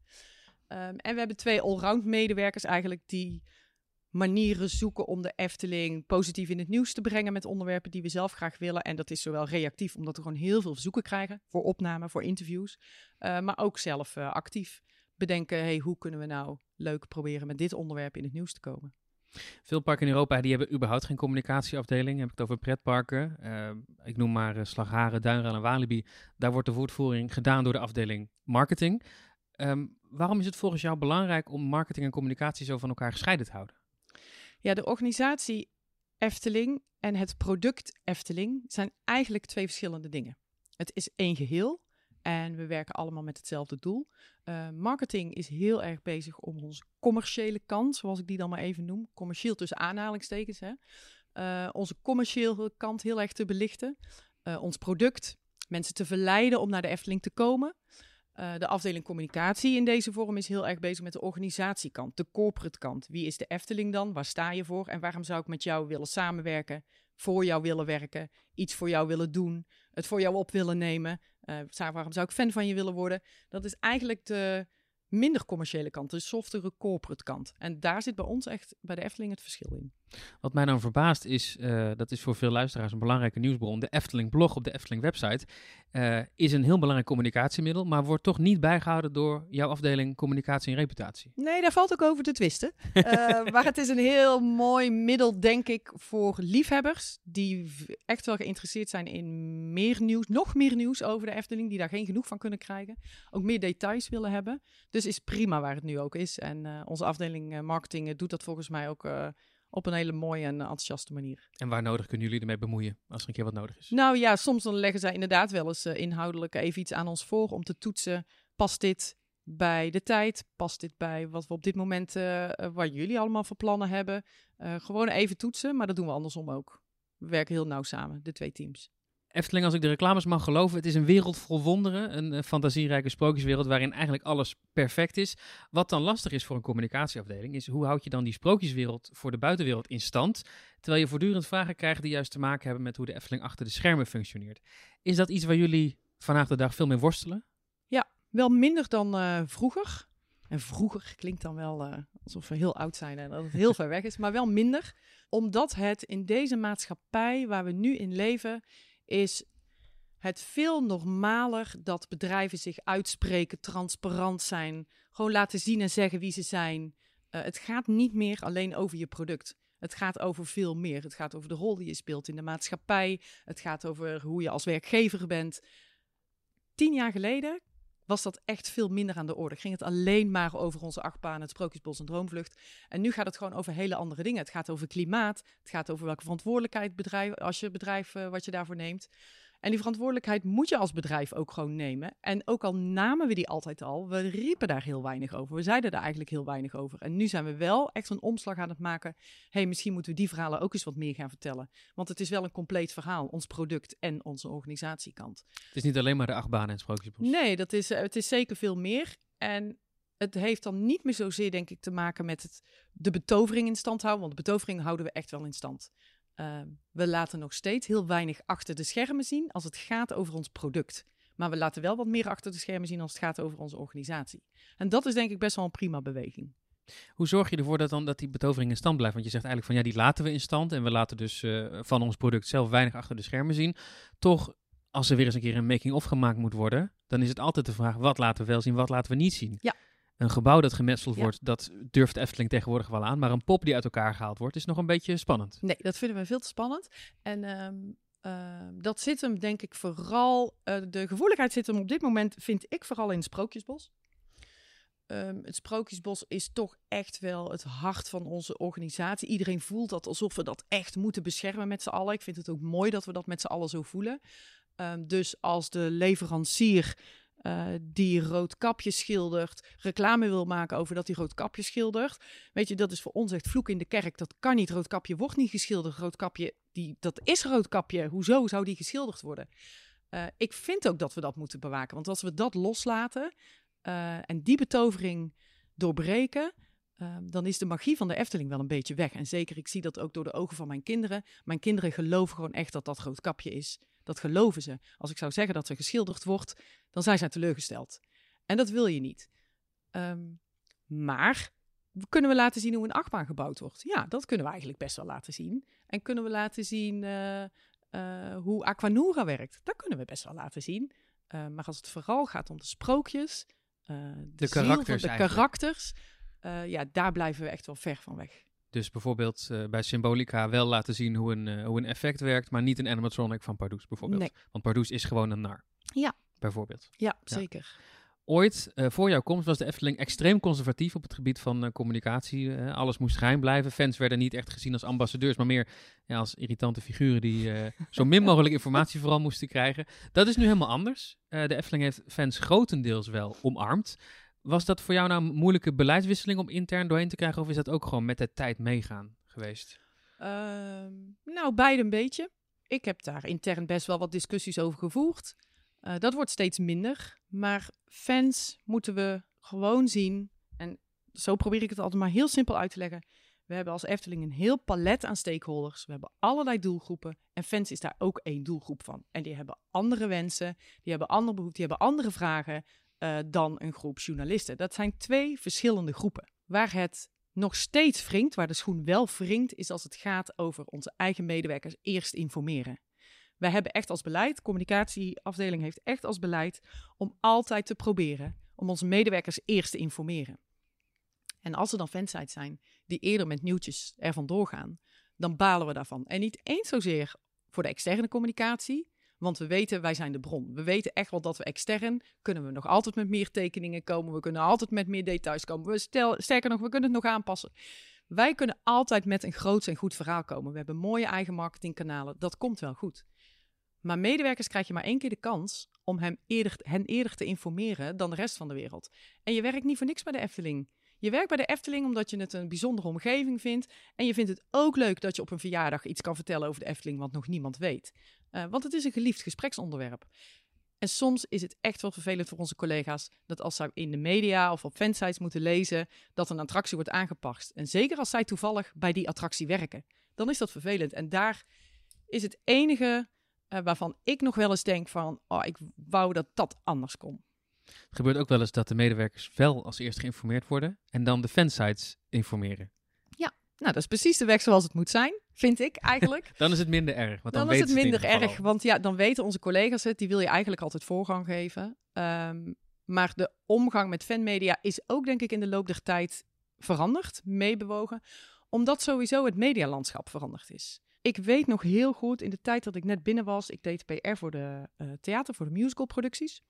Um, en we hebben twee allround medewerkers eigenlijk die manieren zoeken om de Efteling positief in het nieuws te brengen met onderwerpen die we zelf graag willen. En dat is zowel reactief, omdat we gewoon heel veel verzoeken krijgen voor opname, voor interviews, uh, maar ook zelf uh, actief bedenken, hey, hoe kunnen we nou leuk proberen met dit onderwerp in het nieuws te komen. Veel parken in Europa die hebben überhaupt geen communicatieafdeling. Heb ik het over pretparken. Uh, ik noem maar uh, Slagharen, Duinrail en Walibi. Daar wordt de woordvoering gedaan door de afdeling marketing. Um, waarom is het volgens jou belangrijk om marketing en communicatie zo van elkaar gescheiden te houden? Ja, de organisatie Efteling en het product Efteling zijn eigenlijk twee verschillende dingen. Het is één geheel en we werken allemaal met hetzelfde doel. Uh, marketing is heel erg bezig om onze commerciële kant, zoals ik die dan maar even noem, commercieel tussen aanhalingstekens, hè, uh, onze commerciële kant heel erg te belichten. Uh, ons product, mensen te verleiden om naar de Efteling te komen. De afdeling communicatie in deze vorm is heel erg bezig met de organisatiekant, de corporate kant. Wie is de Efteling dan? Waar sta je voor? En waarom zou ik met jou willen samenwerken? Voor jou willen werken? Iets voor jou willen doen? Het voor jou op willen nemen? Uh, waarom zou ik fan van je willen worden? Dat is eigenlijk de minder commerciële kant, de softere corporate kant. En daar zit bij ons echt bij de Efteling het verschil in. Wat mij dan verbaast is, uh, dat is voor veel luisteraars een belangrijke nieuwsbron. De Efteling blog op de Efteling website uh, is een heel belangrijk communicatiemiddel, maar wordt toch niet bijgehouden door jouw afdeling communicatie en reputatie. Nee, daar valt ook over te twisten. uh, maar het is een heel mooi middel, denk ik, voor liefhebbers die echt wel geïnteresseerd zijn in meer nieuws, nog meer nieuws over de Efteling, die daar geen genoeg van kunnen krijgen. Ook meer details willen hebben. Dus is prima waar het nu ook is. En onze afdeling marketing doet dat volgens mij ook op een hele mooie en enthousiaste manier. En waar nodig kunnen jullie ermee bemoeien als er een keer wat nodig is? Nou ja, soms dan leggen zij inderdaad wel eens uh, inhoudelijk even iets aan ons voor om te toetsen. Past dit bij de tijd? Past dit bij wat we op dit moment, uh, wat jullie allemaal voor plannen hebben? Uh, gewoon even toetsen, maar dat doen we andersom ook. We werken heel nauw samen, de twee teams. Efteling, als ik de reclames mag geloven, het is een wereld vol wonderen. Een, een fantasierijke sprookjeswereld waarin eigenlijk alles perfect is. Wat dan lastig is voor een communicatieafdeling, is hoe houd je dan die sprookjeswereld voor de buitenwereld in stand? Terwijl je voortdurend vragen krijgt die juist te maken hebben met hoe de Efteling achter de schermen functioneert. Is dat iets waar jullie vandaag de dag veel mee worstelen? Ja, wel minder dan uh, vroeger. En vroeger klinkt dan wel uh, alsof we heel oud zijn en dat het heel ver weg is, maar wel minder. Omdat het in deze maatschappij waar we nu in leven is het veel normaler dat bedrijven zich uitspreken, transparant zijn, gewoon laten zien en zeggen wie ze zijn. Uh, het gaat niet meer alleen over je product. Het gaat over veel meer. Het gaat over de rol die je speelt in de maatschappij. Het gaat over hoe je als werkgever bent. Tien jaar geleden was dat echt veel minder aan de orde. Ging het alleen maar over onze achtbaan, het Sprookjesbos en Droomvlucht. En nu gaat het gewoon over hele andere dingen. Het gaat over klimaat. Het gaat over welke verantwoordelijkheid bedrijf, als je bedrijf uh, wat je daarvoor neemt. En die verantwoordelijkheid moet je als bedrijf ook gewoon nemen. En ook al namen we die altijd al, we riepen daar heel weinig over. We zeiden daar eigenlijk heel weinig over. En nu zijn we wel echt een omslag aan het maken. hey, misschien moeten we die verhalen ook eens wat meer gaan vertellen. Want het is wel een compleet verhaal, ons product en onze organisatiekant. Het is niet alleen maar de achtbaan en Sprookjesbos. Nee, dat is, het is zeker veel meer. En het heeft dan niet meer zozeer, denk ik, te maken met het, de betovering in stand houden. Want de betovering houden we echt wel in stand. Uh, we laten nog steeds heel weinig achter de schermen zien als het gaat over ons product. Maar we laten wel wat meer achter de schermen zien als het gaat over onze organisatie. En dat is denk ik best wel een prima beweging. Hoe zorg je ervoor dat, dan, dat die betovering in stand blijft? Want je zegt eigenlijk van ja, die laten we in stand. En we laten dus uh, van ons product zelf weinig achter de schermen zien. Toch, als er weer eens een keer een making-of gemaakt moet worden, dan is het altijd de vraag: wat laten we wel zien, wat laten we niet zien? Ja. Een gebouw dat gemetseld ja. wordt, dat durft Efteling tegenwoordig wel aan. Maar een pop die uit elkaar gehaald wordt, is nog een beetje spannend. Nee, dat vinden we veel te spannend. En um, uh, dat zit hem denk ik vooral... Uh, de gevoeligheid zit hem op dit moment, vind ik, vooral in het Sprookjesbos. Um, het Sprookjesbos is toch echt wel het hart van onze organisatie. Iedereen voelt dat alsof we dat echt moeten beschermen met z'n allen. Ik vind het ook mooi dat we dat met z'n allen zo voelen. Um, dus als de leverancier uh, die rood kapje schildert, reclame wil maken over dat hij rood kapje schildert. Weet je, dat is voor ons echt vloek in de kerk. Dat kan niet. Rood kapje wordt niet geschilderd. Rood kapje, die, dat is rood kapje. Hoezo zou die geschilderd worden? Uh, ik vind ook dat we dat moeten bewaken. Want als we dat loslaten uh, en die betovering doorbreken, uh, dan is de magie van de Efteling wel een beetje weg. En zeker, ik zie dat ook door de ogen van mijn kinderen. Mijn kinderen geloven gewoon echt dat dat rood kapje is. Dat geloven ze. Als ik zou zeggen dat ze geschilderd wordt, dan zijn ze teleurgesteld. En dat wil je niet. Um, maar kunnen we laten zien hoe een achtbaan gebouwd wordt? Ja, dat kunnen we eigenlijk best wel laten zien. En kunnen we laten zien uh, uh, hoe Aquanura werkt? Dat kunnen we best wel laten zien. Uh, maar als het vooral gaat om de sprookjes, de, de karakters, de karakters ja, daar blijven we echt wel ver van weg. Dus bijvoorbeeld uh, bij Symbolica wel laten zien hoe een, uh, hoe een effect werkt, maar niet een animatronic van Pardoes bijvoorbeeld. Nee. Want Pardoes is gewoon een nar. Ja. Bijvoorbeeld. Ja, zeker. Ooit, uh, voor jouw komst, was de Efteling extreem conservatief op het gebied van communicatie. alles moest geheim blijven. Fans werden niet echt gezien als ambassadeurs, maar meer ja, als irritante figuren die zo min mogelijk informatie vooral moesten krijgen. Dat is nu helemaal anders. de Efteling heeft fans grotendeels wel omarmd. Was dat voor jou nou een moeilijke beleidswisseling om intern doorheen te krijgen? Of is dat ook gewoon met de tijd meegaan geweest? Uh, nou, beide een beetje. Ik heb daar intern best wel wat discussies over gevoerd. Uh, dat wordt steeds minder. Maar fans moeten we gewoon zien. En zo probeer ik het altijd maar heel simpel uit te leggen. We hebben als Efteling een heel palet aan stakeholders. We hebben allerlei doelgroepen. En fans is daar ook één doelgroep van. En die hebben andere wensen, die hebben andere behoeften, die hebben andere vragen uh, dan een groep journalisten. Dat zijn twee verschillende groepen. Waar het nog steeds wringt, waar de schoen wel wringt, is als het gaat over onze eigen medewerkers eerst informeren. Wij hebben echt als beleid, communicatieafdeling heeft echt als beleid om altijd te proberen om onze medewerkers eerst te informeren. En als er dan fansites zijn die eerder met nieuwtjes ervan doorgaan, dan balen we daarvan. En niet eens zozeer voor de externe communicatie, want we weten, wij zijn de bron. We weten echt wel dat we extern kunnen we nog altijd met meer tekeningen komen. We kunnen altijd met meer details komen. We stel, sterker nog, we kunnen het nog aanpassen. Wij kunnen altijd met een groot en goed verhaal komen. We hebben mooie eigen marketingkanalen. Dat komt wel goed. Maar medewerkers krijg je maar één keer de kans om hem eerder, hen eerder te informeren dan de rest van de wereld. En je werkt niet voor niks bij de Efteling. Je werkt bij de Efteling omdat je het een bijzondere omgeving vindt. En je vindt het ook leuk dat je op een verjaardag iets kan vertellen over de Efteling, wat nog niemand weet. Uh, want het is een geliefd gespreksonderwerp. En soms is het echt wel vervelend voor onze collega's dat als zij in de media of op fansites moeten lezen dat een attractie wordt aangepast. En zeker als zij toevallig bij die attractie werken, dan is dat vervelend. En daar is het enige uh, waarvan ik nog wel eens denk van, oh, ik wou dat dat anders kon. Het gebeurt ook wel eens dat de medewerkers wel als eerst geïnformeerd worden en dan de fansites informeren. Ja, nou dat is precies de weg zoals het moet zijn vind ik eigenlijk. dan is het minder erg. Want dan, dan is het minder het erg, want ja, dan weten onze collega's het. Die wil je eigenlijk altijd voorgang geven. Um, maar de omgang met fanmedia is ook, denk ik, in de loop der tijd veranderd, meebewogen. Omdat sowieso het medialandschap veranderd is. Ik weet nog heel goed, in de tijd dat ik net binnen was, ik deed PR voor de uh, theater, voor de musicalproducties.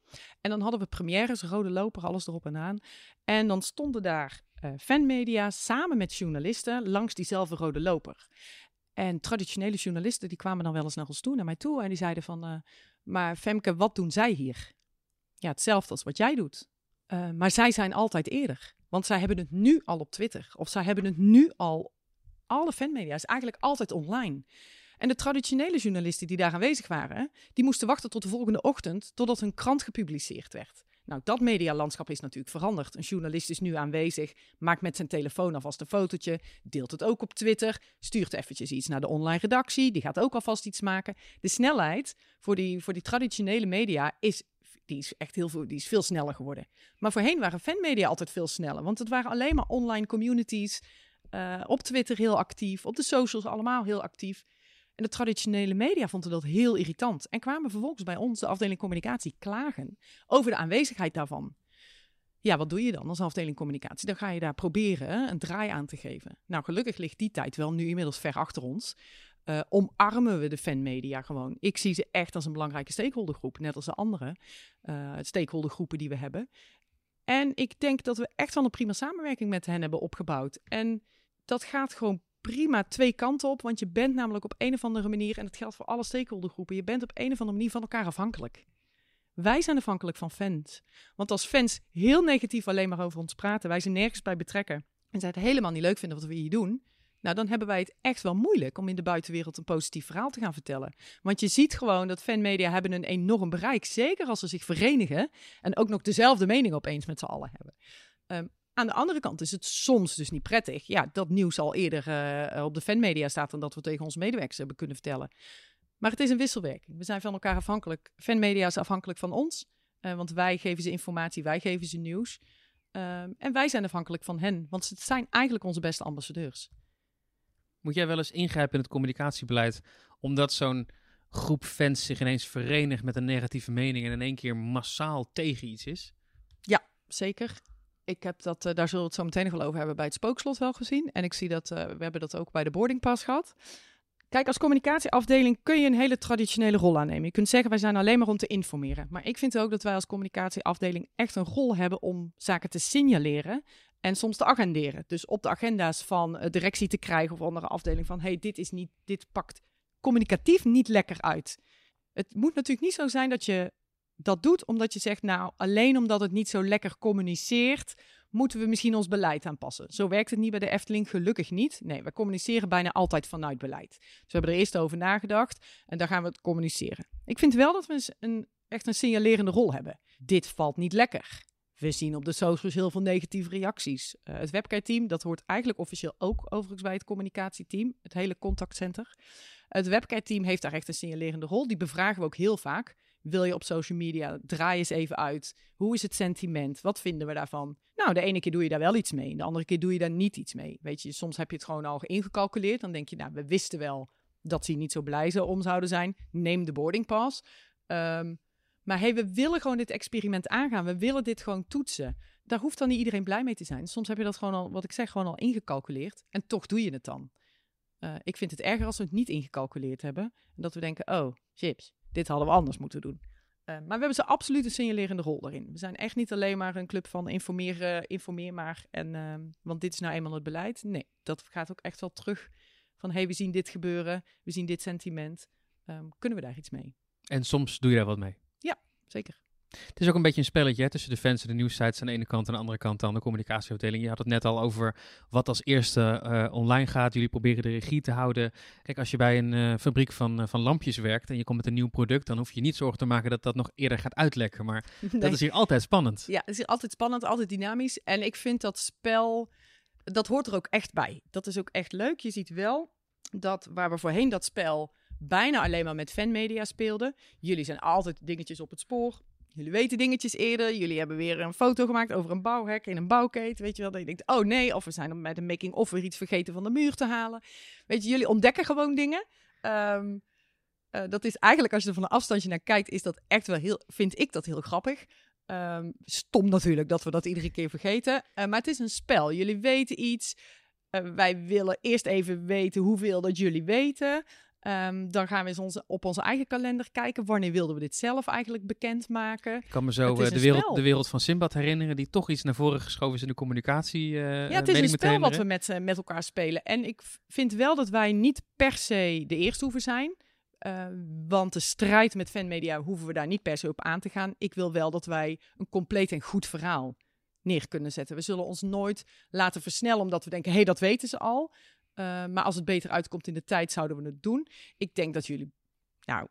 En dan hadden we premières, rode loper, alles erop en aan. En dan stonden daar uh, fanmedia samen met journalisten langs diezelfde rode loper. En traditionele journalisten die kwamen dan wel eens naar ons toe, naar mij toe. En die zeiden van, uh, maar Femke, wat doen zij hier? Ja, hetzelfde als wat jij doet. Maar zij zijn altijd eerder. Want zij hebben het nu al op Twitter. Of zij hebben het nu al... Alle fanmedia is eigenlijk altijd online. En de traditionele journalisten die daar aanwezig waren... die moesten wachten tot de volgende ochtend... totdat hun krant gepubliceerd werd. Nou, dat medialandschap is natuurlijk veranderd. Een journalist is nu aanwezig, maakt met zijn telefoon alvast een fotootje, deelt het ook op Twitter, stuurt eventjes iets naar de online redactie, die gaat ook alvast iets maken. De snelheid voor die, voor die traditionele media is, die is echt heel veel, die is veel sneller geworden. Maar voorheen waren fanmedia altijd veel sneller, want het waren alleen maar online communities, uh, op Twitter heel actief, op de socials allemaal heel actief. En de traditionele media vonden dat heel irritant en kwamen vervolgens bij ons, de afdeling communicatie, klagen over de aanwezigheid daarvan. Ja, wat doe je dan als afdeling communicatie? Dan ga je daar proberen een draai aan te geven. Nou, gelukkig ligt die tijd wel nu inmiddels ver achter ons. Uh, omarmen we de fanmedia gewoon. Ik zie ze echt als een belangrijke stakeholdergroep, net als de andere uh, stakeholdergroepen die we hebben. En ik denk dat we echt wel een prima samenwerking met hen hebben opgebouwd. En dat gaat gewoon prima twee kanten op. Want je bent namelijk op een of andere manier, en dat geldt voor alle stakeholdergroepen, je bent op een of andere manier van elkaar afhankelijk. Wij zijn afhankelijk van fans. Want als fans heel negatief alleen maar over ons praten, wij ze nergens bij betrekken en zij het helemaal niet leuk vinden wat we hier doen, nou dan hebben wij het echt wel moeilijk om in de buitenwereld een positief verhaal te gaan vertellen. Want je ziet gewoon dat fanmedia hebben een enorm bereik, zeker als ze zich verenigen en ook nog dezelfde mening opeens met z'n allen hebben. Ehm, aan de andere kant is het soms dus niet prettig. Ja, dat nieuws al eerder uh, op de fanmedia staat dan dat we tegen onze medewerkers hebben kunnen vertellen. Maar het is een wisselwerking. We zijn van elkaar afhankelijk. Fanmedia is afhankelijk van ons, uh, want wij geven ze informatie, wij geven ze nieuws. Uh, en wij zijn afhankelijk van hen, want het zijn eigenlijk onze beste ambassadeurs. Moet jij wel eens ingrijpen in het communicatiebeleid, omdat zo'n groep fans zich ineens verenigt met een negatieve mening en in één keer massaal tegen iets is? Ja, zeker ik heb dat, uh, daar zullen we het zo meteen nog wel over hebben, bij het spookslot wel gezien. En ik zie dat, uh, we hebben dat ook bij de boardingpass gehad. Kijk, als communicatieafdeling kun je een hele traditionele rol aannemen. Je kunt zeggen, wij zijn alleen maar om te informeren. Maar ik vind ook dat wij als communicatieafdeling echt een rol hebben om zaken te signaleren en soms te agenderen. Dus op de agenda's van uh, directie te krijgen of andere afdeling van, hey, dit is niet, dit pakt communicatief niet lekker uit. Het moet natuurlijk niet zo zijn dat je dat doet omdat je zegt, nou, alleen omdat het niet zo lekker communiceert, moeten we misschien ons beleid aanpassen. Zo werkt het niet bij de Efteling, gelukkig niet. Nee, we communiceren bijna altijd vanuit beleid. Dus we hebben er eerst over nagedacht en dan gaan we het communiceren. Ik vind wel dat we een, echt een signalerende rol hebben. Dit valt niet lekker. We zien op de socials heel veel negatieve reacties. Uh, het webcare-team, dat hoort eigenlijk officieel ook overigens bij het communicatieteam, het hele contactcenter. Het webcare-team heeft daar echt een signalerende rol. Die bevragen we ook heel vaak wil je op social media, draai eens even uit. Hoe is het sentiment? Wat vinden we daarvan? Nou, de ene keer doe je daar wel iets mee, de andere keer doe je daar niet iets mee. Weet je, soms heb je het gewoon al ingecalculeerd. Dan denk je, nou, we wisten wel dat ze niet zo blij om zouden zijn. Neem de boarding pass. Um, maar hey, we willen gewoon dit experiment aangaan. We willen dit gewoon toetsen. Daar hoeft dan niet iedereen blij mee te zijn. Soms heb je dat gewoon al, wat ik zeg, gewoon al ingecalculeerd. En toch doe je het dan. Uh, ik vind het erger als we het niet ingecalculeerd hebben. En dat we denken, oh, chips, dit hadden we anders moeten doen. Uh, maar we hebben ze absoluut een signalerende rol daarin. We zijn echt niet alleen maar een club van informeren, informeer maar. En, uh, want dit is nou eenmaal het beleid. Nee, dat gaat ook echt wel terug van hey, we zien dit gebeuren, we zien dit sentiment. Um, kunnen we daar iets mee? En soms doe je daar wat mee? Ja, zeker. Het is ook een beetje een spelletje hè, tussen de fans en de nieuwsites aan de ene kant en aan de andere kant dan de communicatieafdeling. Je had het net al over wat als eerste uh, online gaat. Jullie proberen de regie te houden. Kijk, als je bij een uh, fabriek van, uh, van lampjes werkt en je komt met een nieuw product, dan hoef je niet zorgen te maken dat dat nog eerder gaat uitlekken. Maar nee. dat is hier altijd spannend. Ja, het is hier altijd spannend, altijd dynamisch. En ik vind dat spel, dat hoort er ook echt bij. Dat is ook echt leuk. Je ziet wel dat waar we voorheen dat spel bijna alleen maar met fanmedia speelden. Jullie zijn altijd dingetjes op het spoor Jullie weten dingetjes eerder. Jullie hebben weer een foto gemaakt over een bouwhek in een bouwkeet. Weet je wel, dat je denkt, oh nee, of we zijn met een making-of weer iets vergeten van de muur te halen. Weet je, jullie ontdekken gewoon dingen. Um, uh, dat is eigenlijk, als je er van een afstandje naar kijkt, is dat echt wel heel, vind ik dat heel grappig. Um, stom natuurlijk dat we dat iedere keer vergeten. Uh, maar het is een spel. Jullie weten iets. Uh, wij willen eerst even weten hoeveel dat jullie weten. Um, dan gaan we eens onze, op onze eigen kalender kijken. Wanneer wilden we dit zelf eigenlijk bekendmaken? Ik kan me zo uh, de, wereld, de wereld van Simbad herinneren, die toch iets naar voren geschoven is in de communicatie. Uh, ja, het is een spel wat we met, uh, met elkaar spelen. En ik vind wel dat wij niet per se de eerste hoeven zijn. want de strijd met fanmedia hoeven we daar niet per se op aan te gaan. Ik wil wel dat wij een compleet en goed verhaal neer kunnen zetten. We zullen ons nooit laten versnellen omdat we denken, hé, hey, dat weten ze al. Uh, maar als het beter uitkomt in de tijd, zouden we het doen. Ik denk dat jullie, nou,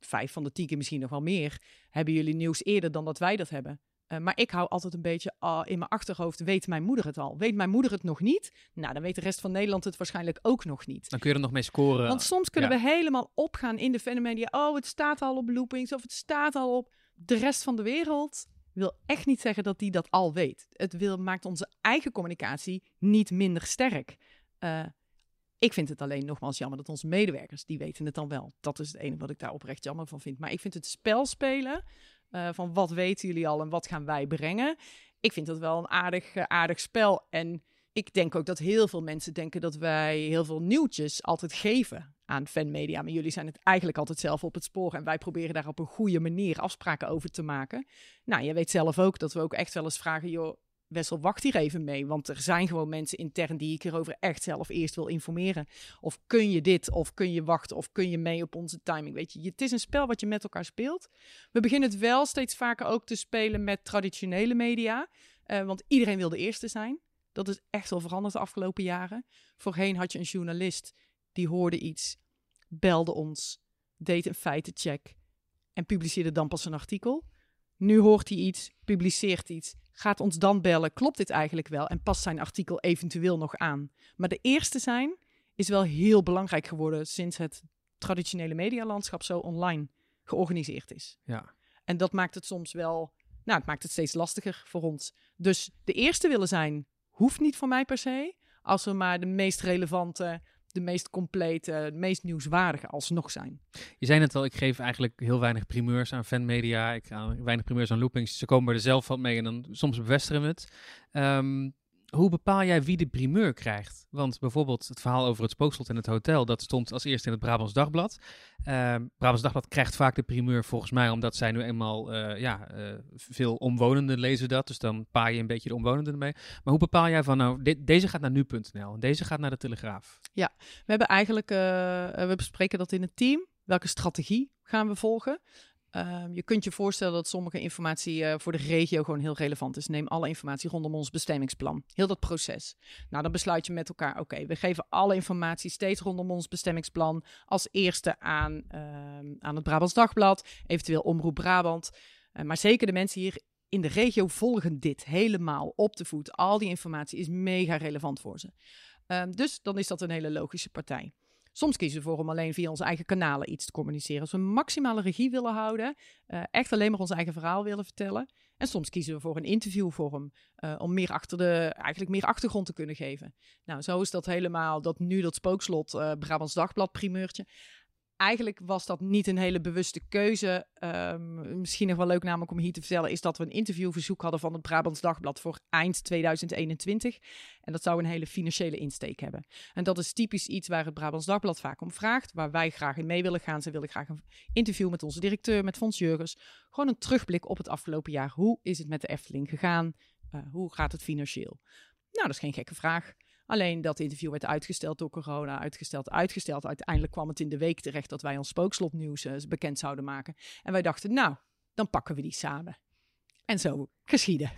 vijf van de tien keer misschien nog wel meer, hebben jullie nieuws eerder dan dat wij dat hebben. Uh, maar ik hou altijd een beetje uh, in mijn achterhoofd, weet mijn moeder het al? Weet mijn moeder het nog niet? Nou, dan weet de rest van Nederland het waarschijnlijk ook nog niet. Dan kun je er nog mee scoren. Want soms kunnen ja. we helemaal opgaan in de fenomedia. Oh, het staat al op loopings of het staat al op de rest van de wereld. Wil echt niet zeggen dat die dat al weet. Het wil, maakt onze eigen communicatie niet minder sterk. Uh, ik vind het alleen nogmaals jammer dat onze medewerkers, die weten het dan wel. Dat is het enige wat ik daar oprecht jammer van vind. Maar ik vind het spel spelen, uh, van wat weten jullie al en wat gaan wij brengen. Ik vind dat wel een aardig, uh, aardig spel. En ik denk ook dat heel veel mensen denken dat wij heel veel nieuwtjes altijd geven aan fanmedia. Maar jullie zijn het eigenlijk altijd zelf op het spoor. En wij proberen daar op een goede manier afspraken over te maken. Nou, je weet zelf ook dat we ook echt wel eens vragen, joh, Wessel, wacht hier even mee. Want er zijn gewoon mensen intern die ik hierover echt zelf eerst wil informeren. Of kun je dit, of kun je wachten, of kun je mee op onze timing. Weet je, het is een spel wat je met elkaar speelt. We beginnen het wel steeds vaker ook te spelen met traditionele media. Uh, want iedereen wil de eerste zijn. Dat is echt wel veranderd de afgelopen jaren. Voorheen had je een journalist die hoorde iets, belde ons, deed een feitencheck en publiceerde dan pas een artikel. Nu hoort hij iets, publiceert iets, gaat ons dan bellen, klopt dit eigenlijk wel en past zijn artikel eventueel nog aan. Maar de eerste zijn is wel heel belangrijk geworden sinds het traditionele medialandschap zo online georganiseerd is. Ja. En dat maakt het soms wel, nou, het maakt het steeds lastiger voor ons. Dus de eerste willen zijn, hoeft niet voor mij per se. Als we maar de meest relevante, de meest complete, de meest nieuwswaardige alsnog zijn. Je zei net al, ik geef eigenlijk heel weinig primeurs aan fanmedia. Ik ga weinig primeurs aan loopings. Ze komen er zelf van mee en dan soms bevestigen we het. Um, hoe bepaal jij wie de primeur krijgt? Want bijvoorbeeld het verhaal over het spookslot in het hotel, dat stond als eerste in het Brabants Dagblad. Uh, Brabants Dagblad krijgt vaak de primeur volgens mij, omdat zij nu eenmaal, uh, ja, uh, veel omwonenden lezen dat. Dus dan paai je een beetje de omwonenden ermee. Maar hoe bepaal jij van, nou, deze gaat naar nu.nl en deze gaat naar de Telegraaf? Ja, we hebben eigenlijk, eh, we bespreken dat in het team. Welke strategie gaan we volgen? Um, je kunt je voorstellen dat sommige informatie uh, voor de regio gewoon heel relevant is. Neem alle informatie rondom ons bestemmingsplan. Heel dat proces. Nou, dan besluit je met elkaar: oké, we geven alle informatie steeds rondom ons bestemmingsplan als eerste aan, uh, aan het Brabants Dagblad, eventueel Omroep Brabant. Uh, maar zeker de mensen hier in de regio volgen dit helemaal op de voet. Al die informatie is mega relevant voor ze. Um, dus dan is dat een hele logische partij. Soms kiezen we voor om alleen via onze eigen kanalen iets te communiceren. Als we maximale regie willen houden, uh, echt alleen maar ons eigen verhaal willen vertellen. En soms kiezen we voor een interviewvorm uh, om meer achter de, eigenlijk meer achtergrond te kunnen geven. Nou, zo is dat helemaal, dat nu dat spookslot uh, Brabants Dagblad primeurtje eigenlijk was dat niet een hele bewuste keuze. Um, misschien nog wel leuk namelijk om hier te vertellen, is dat we een interviewverzoek hadden van het Brabants Dagblad voor eind 2021. En dat zou een hele financiële insteek hebben. En dat is typisch iets waar het Brabants Dagblad vaak om vraagt, waar wij graag in mee willen gaan. Ze willen graag een interview met onze directeur, met Fons Jurgens. Gewoon een terugblik op het afgelopen jaar. Hoe is het met de Efteling gegaan? Uh, hoe gaat het financieel? Nou, dat is geen gekke vraag. Alleen dat interview werd uitgesteld door corona, uitgesteld, uitgesteld. Uiteindelijk kwam het in de week terecht dat wij ons spookslotnieuws uh, bekend zouden maken. En wij dachten, nou, dan pakken we die samen. En zo geschieden.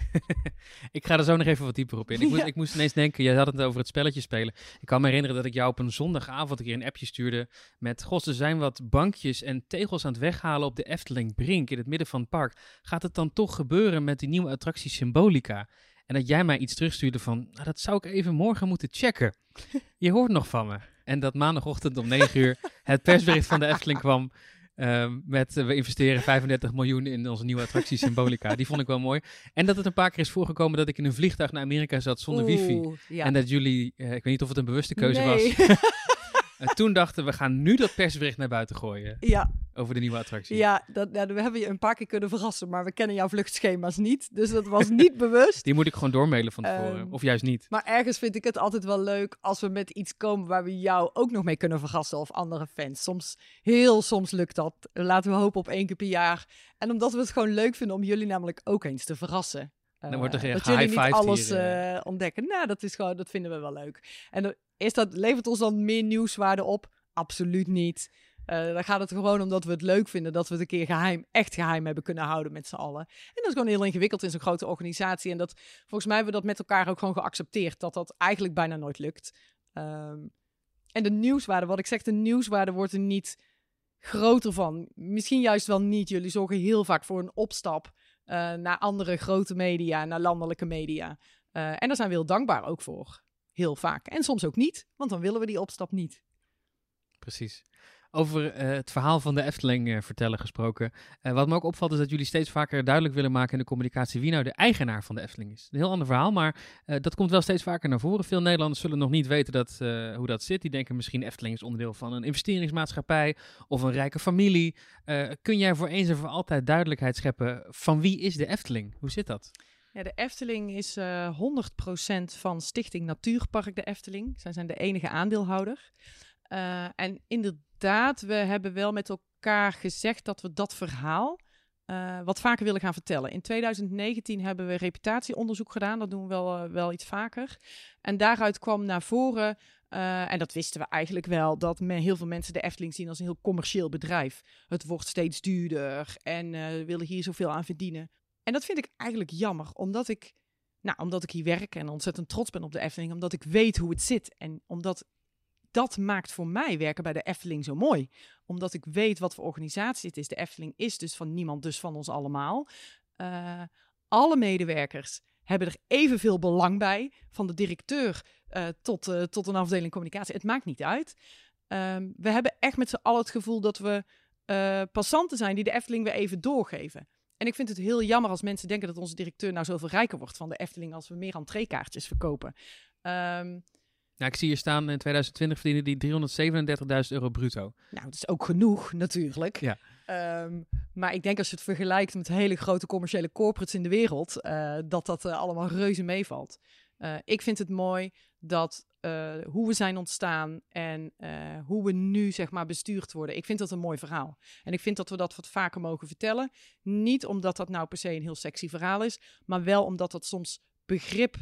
ik ga er zo nog even wat dieper op in. Ik moest, ja. ik moest ineens denken, je had het over het spelletje spelen. Ik kan me herinneren dat ik jou op een zondagavond een keer een appje stuurde met... Gos, er zijn wat bankjes en tegels aan het weghalen op de Efteling Brink in het midden van het park. Gaat het dan toch gebeuren met die nieuwe attractie Symbolica? En dat jij mij iets terugstuurde van, nou, dat zou ik even morgen moeten checken. Je hoort nog van me. En dat maandagochtend om 9 uur het persbericht van de Efteling kwam. Uh, met uh, we investeren 35 miljoen in onze nieuwe attractie Symbolica. Die vond ik wel mooi. En dat het een paar keer is voorgekomen dat ik in een vliegtuig naar Amerika zat zonder Oeh, wifi. Ja. En dat jullie, uh, ik weet niet of het een bewuste keuze nee. was. en toen dachten we, gaan nu dat persbericht naar buiten gooien. ja, Over de nieuwe attractie. ja, dat, ja, we hebben je een paar keer kunnen verrassen, maar we kennen jouw vluchtschema's niet. Dus dat was niet bewust. Die moet ik gewoon doormailen van tevoren. Ehm, of juist niet. Maar ergens vind ik het altijd wel leuk als we met iets komen waar we jou ook nog mee kunnen verrassen of andere fans. Soms, heel soms lukt dat. Laten we hopen op één keer per jaar. En omdat we het gewoon leuk vinden om jullie namelijk ook eens te verrassen. Dan wordt er Eh, dat jullie niet alles hier, eh. eh, ontdekken. Nou, dat is gewoon, dat vinden we wel leuk. En is dat, levert ons dan meer nieuwswaarde op? Absoluut niet. Dan gaat het gewoon om dat we het leuk vinden dat we het een keer geheim, echt geheim hebben kunnen houden met z'n allen. En dat is gewoon heel ingewikkeld in zo'n grote organisatie. En dat volgens mij hebben we dat met elkaar ook gewoon geaccepteerd. Dat dat eigenlijk bijna nooit lukt. Ehm, en de nieuwswaarde, wat ik zeg, de nieuwswaarde wordt er niet groter van. Misschien juist wel niet. Jullie zorgen heel vaak voor een opstap naar andere grote media, naar landelijke media. Eh, en daar zijn we heel dankbaar ook voor. Heel vaak. En soms ook niet, want dan willen we die opstap niet. Precies. Over eh, het verhaal van de Efteling eh, vertellen gesproken. Eh, wat me ook opvalt is dat jullie steeds vaker duidelijk willen maken in de communicatie wie nou de eigenaar van de Efteling is. Een heel ander verhaal, maar dat komt wel steeds vaker naar voren. Veel Nederlanders zullen nog niet weten dat, hoe dat zit. Die denken misschien Efteling is onderdeel van een investeringsmaatschappij of een rijke familie. Kun jij voor eens en voor altijd duidelijkheid scheppen van wie is de Efteling? Hoe zit dat? Ja, de Efteling is eh 100% van Stichting Natuurpark de Efteling. Zij zijn de enige aandeelhouder. Eh, en inderdaad, we hebben wel met elkaar gezegd dat we dat verhaal eh, wat vaker willen gaan vertellen. In 2019 hebben we reputatieonderzoek gedaan. Dat doen we wel, eh, wel iets vaker. En daaruit kwam naar voren, en dat wisten we eigenlijk wel, dat men, heel veel mensen de Efteling zien als een heel commercieel bedrijf. Het wordt steeds duurder en willen hier zoveel aan verdienen. En dat vind ik eigenlijk jammer, omdat ik, nou, omdat ik hier werk en ontzettend trots ben op de Efteling, omdat ik weet hoe het zit en omdat dat maakt voor mij werken bij de Efteling zo mooi. Omdat ik weet wat voor organisatie het is. De Efteling is dus van niemand, dus van ons allemaal. Uh, alle medewerkers hebben er evenveel belang bij. Van de directeur uh, tot, uh, tot een afdeling communicatie. Het maakt niet uit. Um, we hebben echt met z'n allen het gevoel dat we passanten zijn die de Efteling weer even doorgeven. En ik vind het heel jammer als mensen denken dat onze directeur nou zoveel rijker wordt van de Efteling als we meer entreekaartjes verkopen. Um, nou, ik zie hier staan in 2020 verdienen die 337.000 euro bruto. Nou, dat is ook genoeg natuurlijk. Ja. Um, maar ik denk als je het vergelijkt met hele grote commerciële corporates in de wereld, uh, dat dat uh, allemaal reuze meevalt. Uh, ik vind het mooi dat hoe we zijn ontstaan en hoe we nu zeg maar bestuurd worden. Ik vind dat een mooi verhaal. En ik vind dat we dat wat vaker mogen vertellen. Niet omdat dat nou per se een heel sexy verhaal is, maar wel omdat dat soms begrip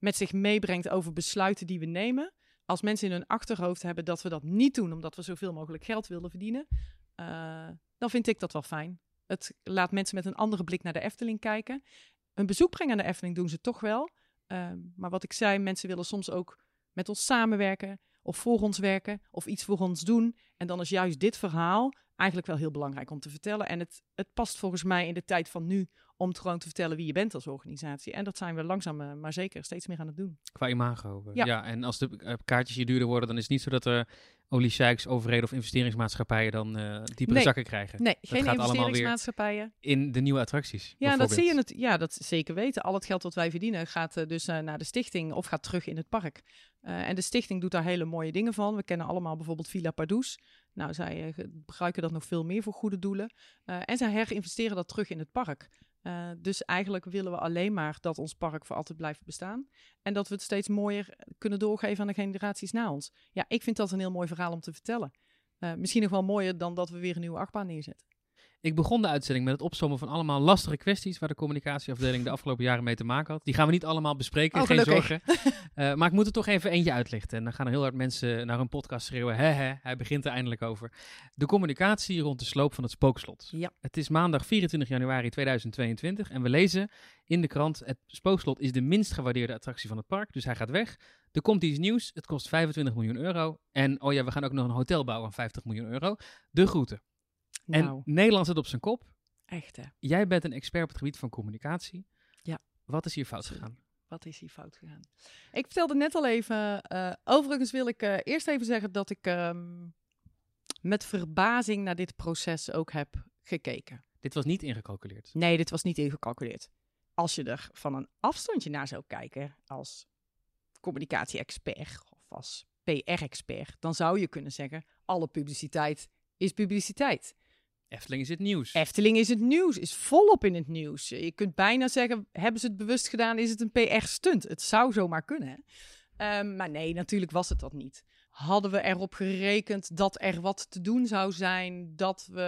met zich meebrengt over besluiten die we nemen. Als mensen in hun achterhoofd hebben dat we dat niet doen omdat we zoveel mogelijk geld willen verdienen, uh, dan vind ik dat wel fijn. Het laat mensen met een andere blik naar de Efteling kijken. Een bezoek brengen aan de Efteling doen ze toch wel. Uh, maar wat ik zei, mensen willen soms ook met ons samenwerken of voor ons werken of iets voor ons doen. En dan is juist dit verhaal eigenlijk wel heel belangrijk om te vertellen. En het, het past volgens mij in de tijd van nu om gewoon te vertellen wie je bent als organisatie. En dat zijn we langzaam eh, maar zeker steeds meer aan het doen. Qua imago. Ja. ja en als de eh, kaartjes hier duurder worden, dan is het niet zo dat er oliesheiks, overheden of investeringsmaatschappijen dan uh, diepere nee. zakken krijgen. Nee, dat geen gaat investeringsmaatschappijen. in de nieuwe attracties. Ja, dat zie je het. Ja, dat zeker weten. Al het geld wat wij verdienen gaat uh, dus uh, naar de stichting of gaat terug in het park. en de stichting doet daar hele mooie dingen van. We kennen allemaal bijvoorbeeld Villa Pardoes. Nou, zij gebruiken dat nog veel meer voor goede doelen. en zij herinvesteren dat terug in het park. Uh, dus eigenlijk willen we alleen maar dat ons park voor altijd blijft bestaan. En dat we het steeds mooier kunnen doorgeven aan de generaties na ons. Ja, ik vind dat een heel mooi verhaal om te vertellen. Uh, misschien nog wel mooier dan dat we weer een nieuwe achtbaan neerzetten. Ik begon de uitzending met het opzommen van allemaal lastige kwesties waar de communicatieafdeling de afgelopen jaren mee te maken had. Die gaan we niet allemaal bespreken, oh, geen zorgen. uh, maar ik moet er toch even eentje uitlichten. En dan gaan er heel hard mensen naar hun podcast schreeuwen. Hè, hè, hij begint er eindelijk over. De communicatie rond de sloop van het spookslot. Ja. Het is maandag 24 januari 2022 en we lezen in de krant: Het spookslot is de minst gewaardeerde attractie van het park, dus hij gaat weg. Er komt iets nieuws, het kost 25 miljoen euro. En oh ja, we gaan ook nog een hotel bouwen aan 50 miljoen euro. De groeten. Nou. En Nederland zit op zijn kop. Echt hè? Jij bent een expert op het gebied van communicatie. Ja. Wat is hier fout gegaan? Wat is hier fout gegaan? Ik vertelde net al even. Uh, overigens wil ik uh, eerst even zeggen dat ik um, met verbazing naar dit proces ook heb gekeken. Dit was niet ingecalculeerd? Nee, dit was niet ingecalculeerd. Als je er van een afstandje naar zou kijken als communicatie-expert of als PR-expert, dan zou je kunnen zeggen: alle publiciteit is publiciteit. Efteling is het nieuws. Efteling is het nieuws, is volop in het nieuws. Je kunt bijna zeggen, hebben ze het bewust gedaan, is het een PR-stunt? Het zou zomaar kunnen. Um, maar nee, natuurlijk was het dat niet. Hadden we erop gerekend dat er wat te doen zou zijn, dat we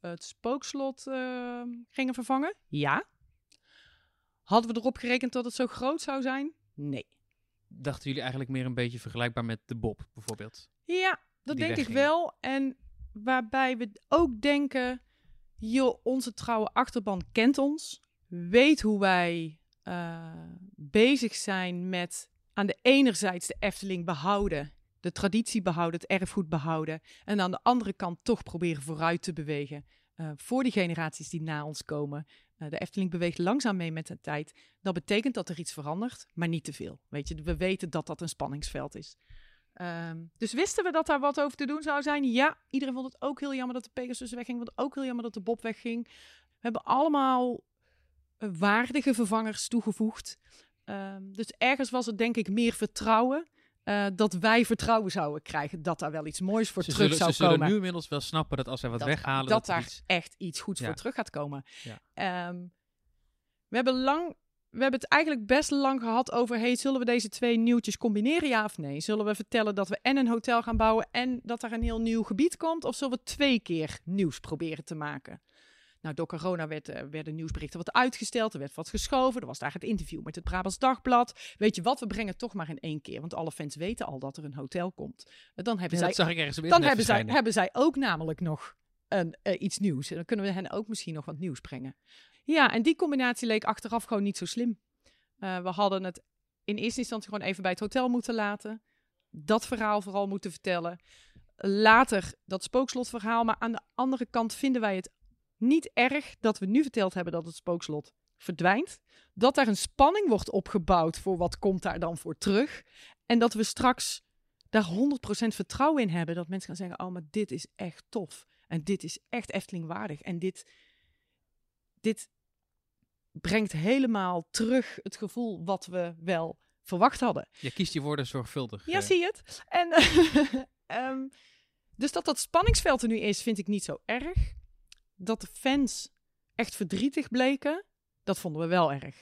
het spookslot uh, gingen vervangen? Ja. Hadden we erop gerekend dat het zo groot zou zijn? Nee. Dachten jullie eigenlijk meer een beetje vergelijkbaar met de Bob bijvoorbeeld? Ja, dat denk wegging. ik wel. En waarbij we ook denken: joh, onze trouwe achterban kent ons, weet hoe wij uh, bezig zijn met aan de enerzijds de Efteling behouden, de traditie behouden, het erfgoed behouden, en aan de andere kant toch proberen vooruit te bewegen. Uh, voor die generaties die na ons komen. Uh, de Efteling beweegt langzaam mee met de tijd. Dat betekent dat er iets verandert, maar niet te veel. Weet je, we weten dat dat een spanningsveld is. Um, dus wisten we dat daar wat over te doen zou zijn? Ja, iedereen vond het ook heel jammer dat de Pegasus wegging. Vond het ook heel jammer dat de Bob wegging. We hebben allemaal uh, waardige vervangers toegevoegd. Um, dus ergens was het denk ik meer vertrouwen. Uh, dat wij vertrouwen zouden krijgen dat daar wel iets moois voor ze terug zullen, zou ze komen. Ze zullen nu inmiddels wel snappen dat als wij wat dat, weghalen... Dat, dat daar iets... echt iets goeds ja. voor terug gaat komen. Ja. Um, we hebben lang we hebben het eigenlijk best lang gehad over: hey, zullen we deze twee nieuwtjes combineren, ja of nee? Zullen we vertellen dat we en een hotel gaan bouwen en dat er een heel nieuw gebied komt? Of zullen we twee keer nieuws proberen te maken? Nou, door corona werd, eh, werden nieuwsberichten wat uitgesteld, er werd wat geschoven. Er was daar het interview met het Brabants Dagblad. Weet je wat, we brengen het toch maar in één keer. Want alle fans weten al dat er een hotel komt. En dan hebben Ja, zij dat zag ik ergens dan hebben zij, hebben zij ook namelijk nog een, eh, iets nieuws. En dan kunnen we hen ook misschien nog wat nieuws brengen. Ja, en die combinatie leek achteraf gewoon niet zo slim. Eh, we hadden het in eerste instantie gewoon even bij het hotel moeten laten. Dat verhaal vooral moeten vertellen. Later dat spookslotverhaal. Maar aan de andere kant vinden wij het niet erg dat we nu verteld hebben dat het spookslot verdwijnt. Dat daar een spanning wordt opgebouwd voor wat komt daar dan voor terug. En dat we straks daar 100% vertrouwen in hebben. Dat mensen gaan zeggen, oh, maar dit is echt tof. En dit is echt Efteling waardig. En dit, dit brengt helemaal terug het gevoel wat we wel verwacht hadden. Je kiest je woorden zorgvuldig. Ja, eh. zie je het? En, ehm, dus dat dat spanningsveld er nu is, vind ik niet zo erg. Dat de fans echt verdrietig bleken, dat vonden we wel erg.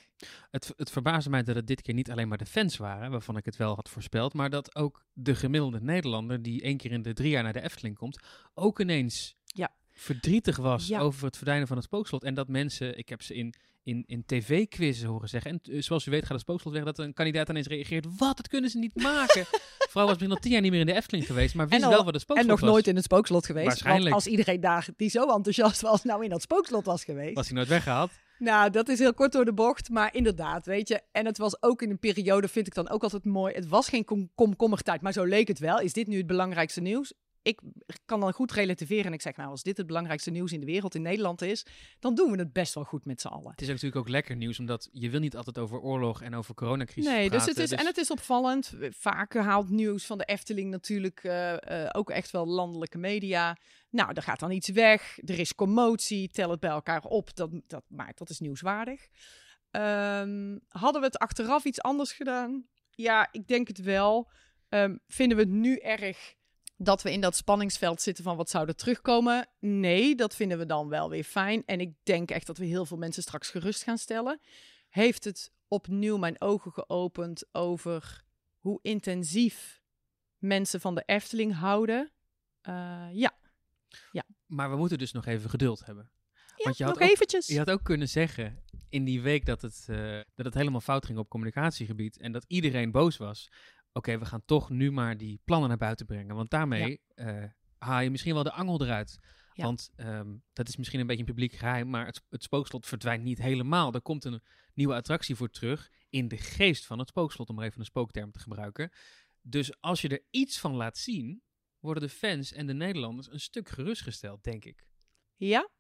Het, het verbaasde mij dat het dit keer niet alleen maar de fans waren, waarvan ik het wel had voorspeld, maar dat ook de gemiddelde Nederlander, die één keer in de drie jaar naar de Efteling komt, ook ineens Ja. verdrietig was Ja. over het verdwijnen van het spookslot. En dat mensen, ik heb ze in, in, in tv-quizzen horen zeggen, en eh, zoals u weet gaat het spookslot weg, dat een kandidaat ineens reageert, wat, dat kunnen ze niet maken. Vrouw was misschien al tien jaar niet meer in de Efteling geweest, maar wist al- wel wat het spookslot En nog was. nooit in het spookslot geweest. Waarschijnlijk. Want als iedereen daar die zo enthousiast was, nou in dat spookslot was geweest. Was hij nooit weggehaald? Nou, dat is heel kort door de bocht, maar inderdaad, weet je. En het was ook in een periode, vind ik dan ook altijd mooi. Het was geen kom komkommertijd, maar zo leek het wel. Is dit nu het belangrijkste nieuws? Ik kan dan goed relativeren en ik zeg, nou, als dit het belangrijkste nieuws in de wereld, in Nederland is, dan doen we het best wel goed met z'n allen. Het is ook natuurlijk ook lekker nieuws, omdat je wil niet altijd over oorlog en over coronacrisis Nee, dus praten. het is, en het is opvallend. Vaak haalt nieuws van de Efteling natuurlijk eh, eh, ook echt wel landelijke media. Nou, er gaat dan iets weg. Er is commotie. Tel het bij elkaar op. Dat, dat maakt, dat is nieuwswaardig. Ehm, hadden we het achteraf iets anders gedaan? Ja, ik denk het wel. Ehm, vinden we het nu erg dat we in dat spanningsveld zitten van wat zou er terugkomen? Nee, dat vinden we dan wel weer fijn. En ik denk echt dat we heel veel mensen straks gerust gaan stellen. Heeft het opnieuw mijn ogen geopend over hoe intensief mensen van de Efteling houden? Eh, ja. Maar we moeten dus nog even geduld hebben. ja, Want je had nog ook- eventjes. Je had ook kunnen zeggen in die week dat het, eh, dat het helemaal fout ging op communicatiegebied en dat iedereen boos was. Oké, we gaan toch nu maar die plannen naar buiten brengen. Want daarmee eh, haal je misschien wel de angel eruit. Ja. Want ehm, dat is misschien een beetje een publiek geheim, maar het, het spookslot verdwijnt niet helemaal. Er komt een nieuwe attractie voor terug in de geest van het spookslot, om maar even een spookterm te gebruiken. Dus als je er iets van laat zien, worden de fans en de Nederlanders een stuk gerustgesteld, denk ik. Ja,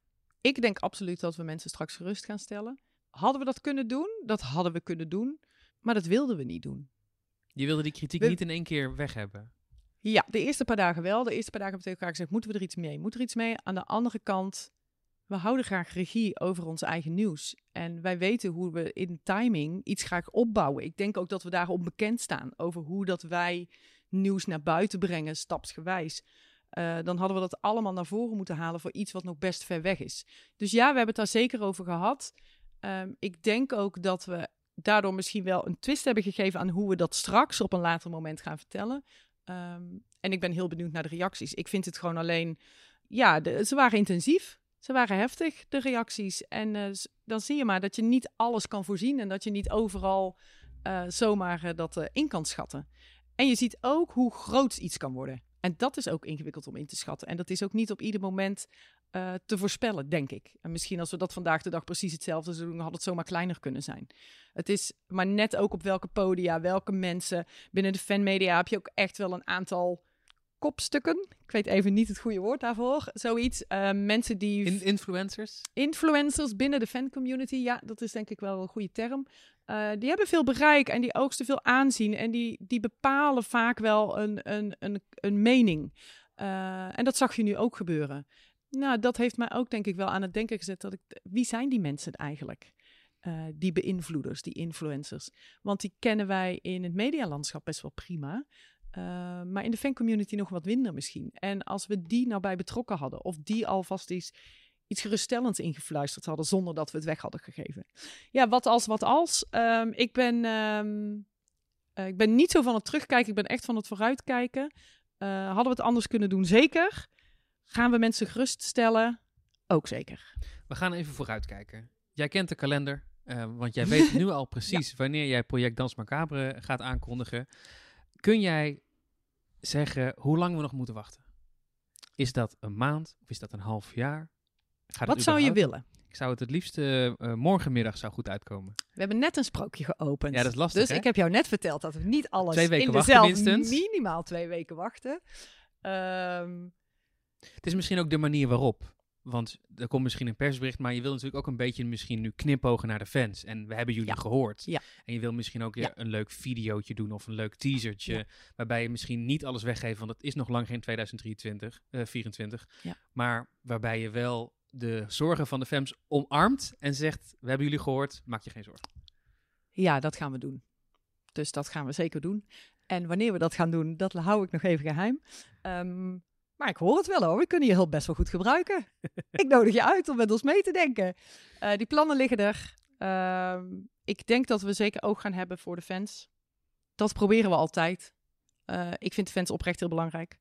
ik denk absoluut dat we mensen straks gerust gaan stellen. Hadden we dat kunnen doen? Dat hadden we kunnen doen. Maar dat wilden we niet doen. Je wilde die kritiek We- niet in één keer weg hebben. Ja, de eerste paar dagen wel. De eerste paar dagen hebben we tegen elkaar gezegd, moeten we er iets mee? Moet er iets mee? Aan de andere kant, we houden graag regie over ons eigen nieuws. En wij weten hoe we in timing iets graag opbouwen. Ik denk ook dat we daarom bekend staan over hoe dat wij nieuws naar buiten brengen, stapsgewijs. Eh, dan hadden we dat allemaal naar voren moeten halen voor iets wat nog best ver weg is. Dus ja, we hebben het daar zeker over gehad. Ehm, ik denk ook dat we daardoor misschien wel een twist hebben gegeven aan hoe we dat straks op een later moment gaan vertellen. Ehm, en ik ben heel benieuwd naar de reacties. Ik vind het gewoon alleen, ja, ze waren intensief. Ze waren heftig, de reacties. En eh, dan zie je maar dat je niet alles kan voorzien en dat je niet overal eh, zomaar eh, dat in kan schatten. En je ziet ook hoe groot iets kan worden. En dat is ook ingewikkeld om in te schatten. En dat is ook niet op ieder moment eh, te voorspellen, denk ik. En misschien als we dat vandaag de dag precies hetzelfde zouden doen, had het zomaar kleiner kunnen zijn. Het is maar net ook op welke podia, welke mensen. Binnen de fanmedia heb je ook echt wel een aantal kopstukken. Ik weet even niet het goede woord daarvoor. Zoiets. Eh, mensen die In influencers? influencers binnen de fancommunity. Ja, dat is denk ik wel een goede term. Eh, die hebben veel bereik en die oogsten veel aanzien. En die, die bepalen vaak wel een, een, een, een mening. En dat zag je nu ook gebeuren. Nou, dat heeft mij ook denk ik wel aan het denken gezet. Dat ik, wie zijn die mensen eigenlijk? Eh, die beïnvloeders, die influencers. Want die kennen wij in het medialandschap best wel prima. Eh, maar in de fancommunity nog wat minder misschien. En als we die nou bij betrokken hadden, of die alvast iets, iets geruststellends ingefluisterd hadden, zonder dat we het weg hadden gegeven. Ja, wat als, wat als. Ehm, ik, ben, ehm, eh, ik ben niet zo van het terugkijken, ik ben echt van het vooruitkijken. Hadden we het anders kunnen doen? Zeker. Gaan we mensen geruststellen? ook zeker. We gaan even vooruitkijken. Jij kent de kalender, eh, want jij weet nu al precies wanneer jij project Dans Macabre gaat aankondigen. Kun jij zeggen hoe lang we nog moeten wachten? Is dat een maand of is dat een half jaar? Gaat Wat zou je willen? Ik zou het het liefst eh, morgenmiddag zou goed uitkomen. We hebben net een sprookje geopend. Ja, dat is lastig, Dus hè? ik heb jou net verteld dat we niet alles Twee weken in dezelfde minimaal twee weken wachten. Ehm, Het is misschien ook de manier waarop. Want er komt misschien een persbericht, maar je wil natuurlijk ook een beetje misschien nu knipogen naar de fans. En we hebben jullie Ja. gehoord. Ja. En je wil misschien ook ja, Ja. een leuk videootje doen of een leuk teasertje. Waarbij je misschien niet alles weggeeft, want het is nog lang geen 2023, eh 24. Ja. Maar waarbij je wel de zorgen van de fans omarmt en zegt, we hebben jullie gehoord, maak je geen zorgen. ja, dat gaan we doen. Dus dat gaan we zeker doen. En wanneer we dat gaan doen, dat hou ik nog even geheim. Ehm, maar ik hoor het wel hoor. We kunnen je hulp best wel goed gebruiken. ik nodig je uit om met ons mee te denken. Eh, die plannen liggen er. Ehm, ik denk dat we zeker oog gaan hebben voor de fans. Dat proberen we altijd. Eh, ik vind de fans oprecht heel belangrijk.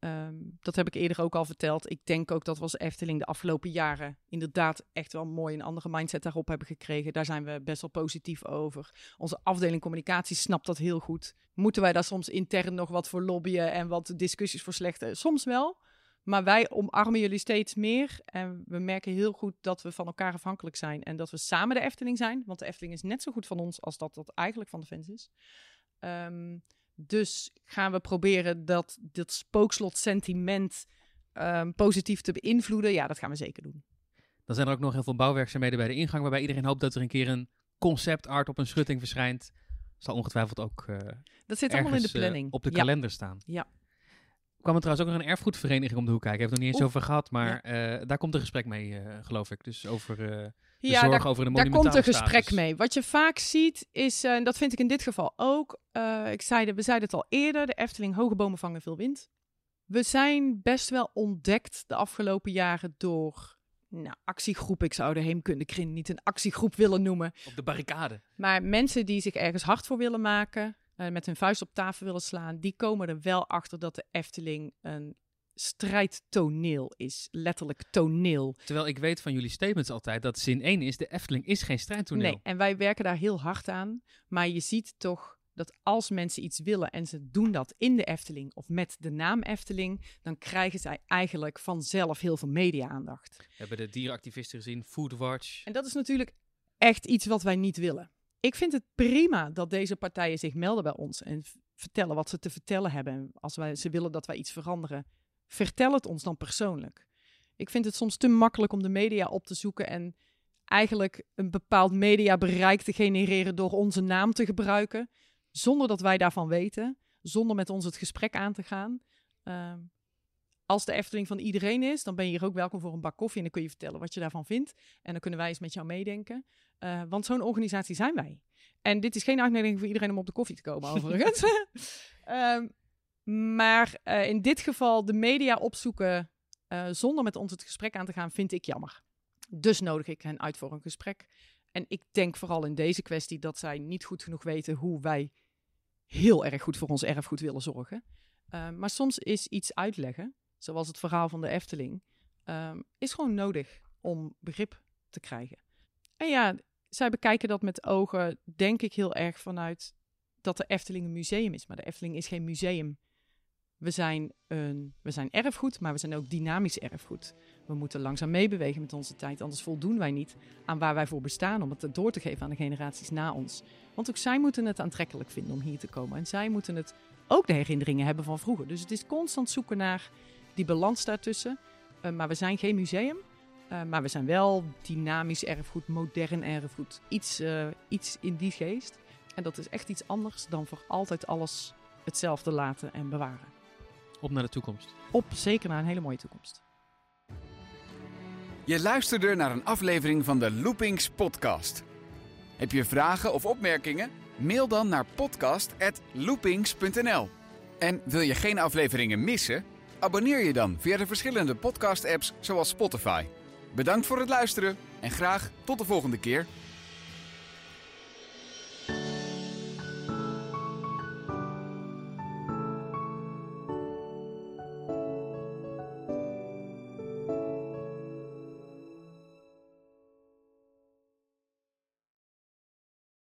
Ehm, dat heb ik eerder ook al verteld. Ik denk ook dat we als Efteling de afgelopen jaren inderdaad echt wel mooi een andere mindset daarop hebben gekregen. Daar zijn we best wel positief over. Onze afdeling communicatie snapt dat heel goed. Moeten wij daar soms intern nog wat voor lobbyen en wat discussies voor slechten? Soms wel. Maar wij omarmen jullie steeds meer. En we merken heel goed dat we van elkaar afhankelijk zijn. En dat we samen de Efteling zijn. Want de Efteling is net zo goed van ons als dat dat eigenlijk van de fans is. Ehm, dus gaan we proberen dat, dat spookslot sentiment ehm, positief te beïnvloeden. Ja, dat gaan we zeker doen. Dan zijn er ook nog heel veel bouwwerkzaamheden bij de ingang, waarbij iedereen hoopt dat er een keer een concept art op een schutting verschijnt. Zal ongetwijfeld ook eh, Dat zit allemaal in de eh, planning. op de Ja. kalender staan. Ja. kwam er trouwens ook nog een erfgoedvereniging om de hoek kijken. We het nog niet eens over gehad, maar eh, daar komt een gesprek mee, geloof ik. Dus over de Ja, zorg daar, over de daar komt een gesprek status. mee. Wat je vaak ziet is, eh, en dat vind ik in dit geval ook, eh, ik zei, we zeiden het al eerder, de Efteling, hoge bomen vangen veel wind. We zijn best wel ontdekt de afgelopen jaren door nou, actiegroep. Ik zou de Heemkundekring niet een actiegroep willen noemen. Op de barricade. Maar mensen die zich ergens hard voor willen maken, eh, met hun vuist op tafel willen slaan, die komen er wel achter dat de Efteling een strijdtoneel is. Letterlijk toneel. Terwijl ik weet van jullie statements altijd dat zin 1 is, de Efteling is geen strijdtoneel. Nee, en wij werken daar heel hard aan. Maar je ziet toch dat als mensen iets willen en ze doen dat in de Efteling of met de naam Efteling, dan krijgen zij eigenlijk vanzelf heel veel media-aandacht. We hebben de dierenactivisten gezien, Foodwatch. En dat is natuurlijk echt iets wat wij niet willen. Ik vind het prima dat deze partijen zich melden bij ons en vertellen wat ze te vertellen hebben. En als wij, ze willen dat wij iets veranderen, vertel het ons dan persoonlijk. Ik vind het soms te makkelijk om de media op te zoeken en eigenlijk een bepaald mediabereik te genereren door onze naam te gebruiken, zonder dat wij daarvan weten, zonder met ons het gesprek aan te gaan. Ehm, als de Efteling van iedereen is, dan ben je hier ook welkom voor een bak koffie en dan kun je vertellen wat je daarvan vindt. En dan kunnen wij eens met jou meedenken. Eh, want zo'n organisatie zijn wij. En dit is geen uitnodiging voor iedereen om op de koffie te komen, overigens. Ehm, maar eh, in dit geval de media opzoeken eh, zonder met ons het gesprek aan te gaan, vind ik jammer. Dus nodig ik hen uit voor een gesprek. En ik denk vooral in deze kwestie dat zij niet goed genoeg weten hoe wij heel erg goed voor ons erfgoed willen zorgen. Eh, maar soms is iets uitleggen, zoals het verhaal van de Efteling, ehm, is gewoon nodig om begrip te krijgen. En ja, zij bekijken dat met ogen, denk ik heel erg vanuit dat de Efteling een museum is. Maar de Efteling is geen museum. We zijn, een, we zijn erfgoed, maar we zijn ook dynamisch erfgoed. We moeten langzaam meebewegen met onze tijd, anders voldoen wij niet aan waar wij voor bestaan om het door te geven aan de generaties na ons. Want ook zij moeten het aantrekkelijk vinden om hier te komen. En zij moeten het ook de herinneringen hebben van vroeger. Dus het is constant zoeken naar die balans daartussen. Eh, maar we zijn geen museum. Eh, maar we zijn wel dynamisch erfgoed, modern erfgoed. Iets, eh, iets in die geest. En dat is echt iets anders dan voor altijd alles hetzelfde laten en bewaren. Op naar de toekomst. Op zeker naar een hele mooie toekomst. Je luisterde naar een aflevering van de Loopings podcast. Heb je vragen of opmerkingen? Mail dan naar podcast@loopings.nl. En wil je geen afleveringen missen? Abonneer je dan via de verschillende podcast-apps zoals Spotify. Bedankt voor het luisteren en graag tot de volgende keer.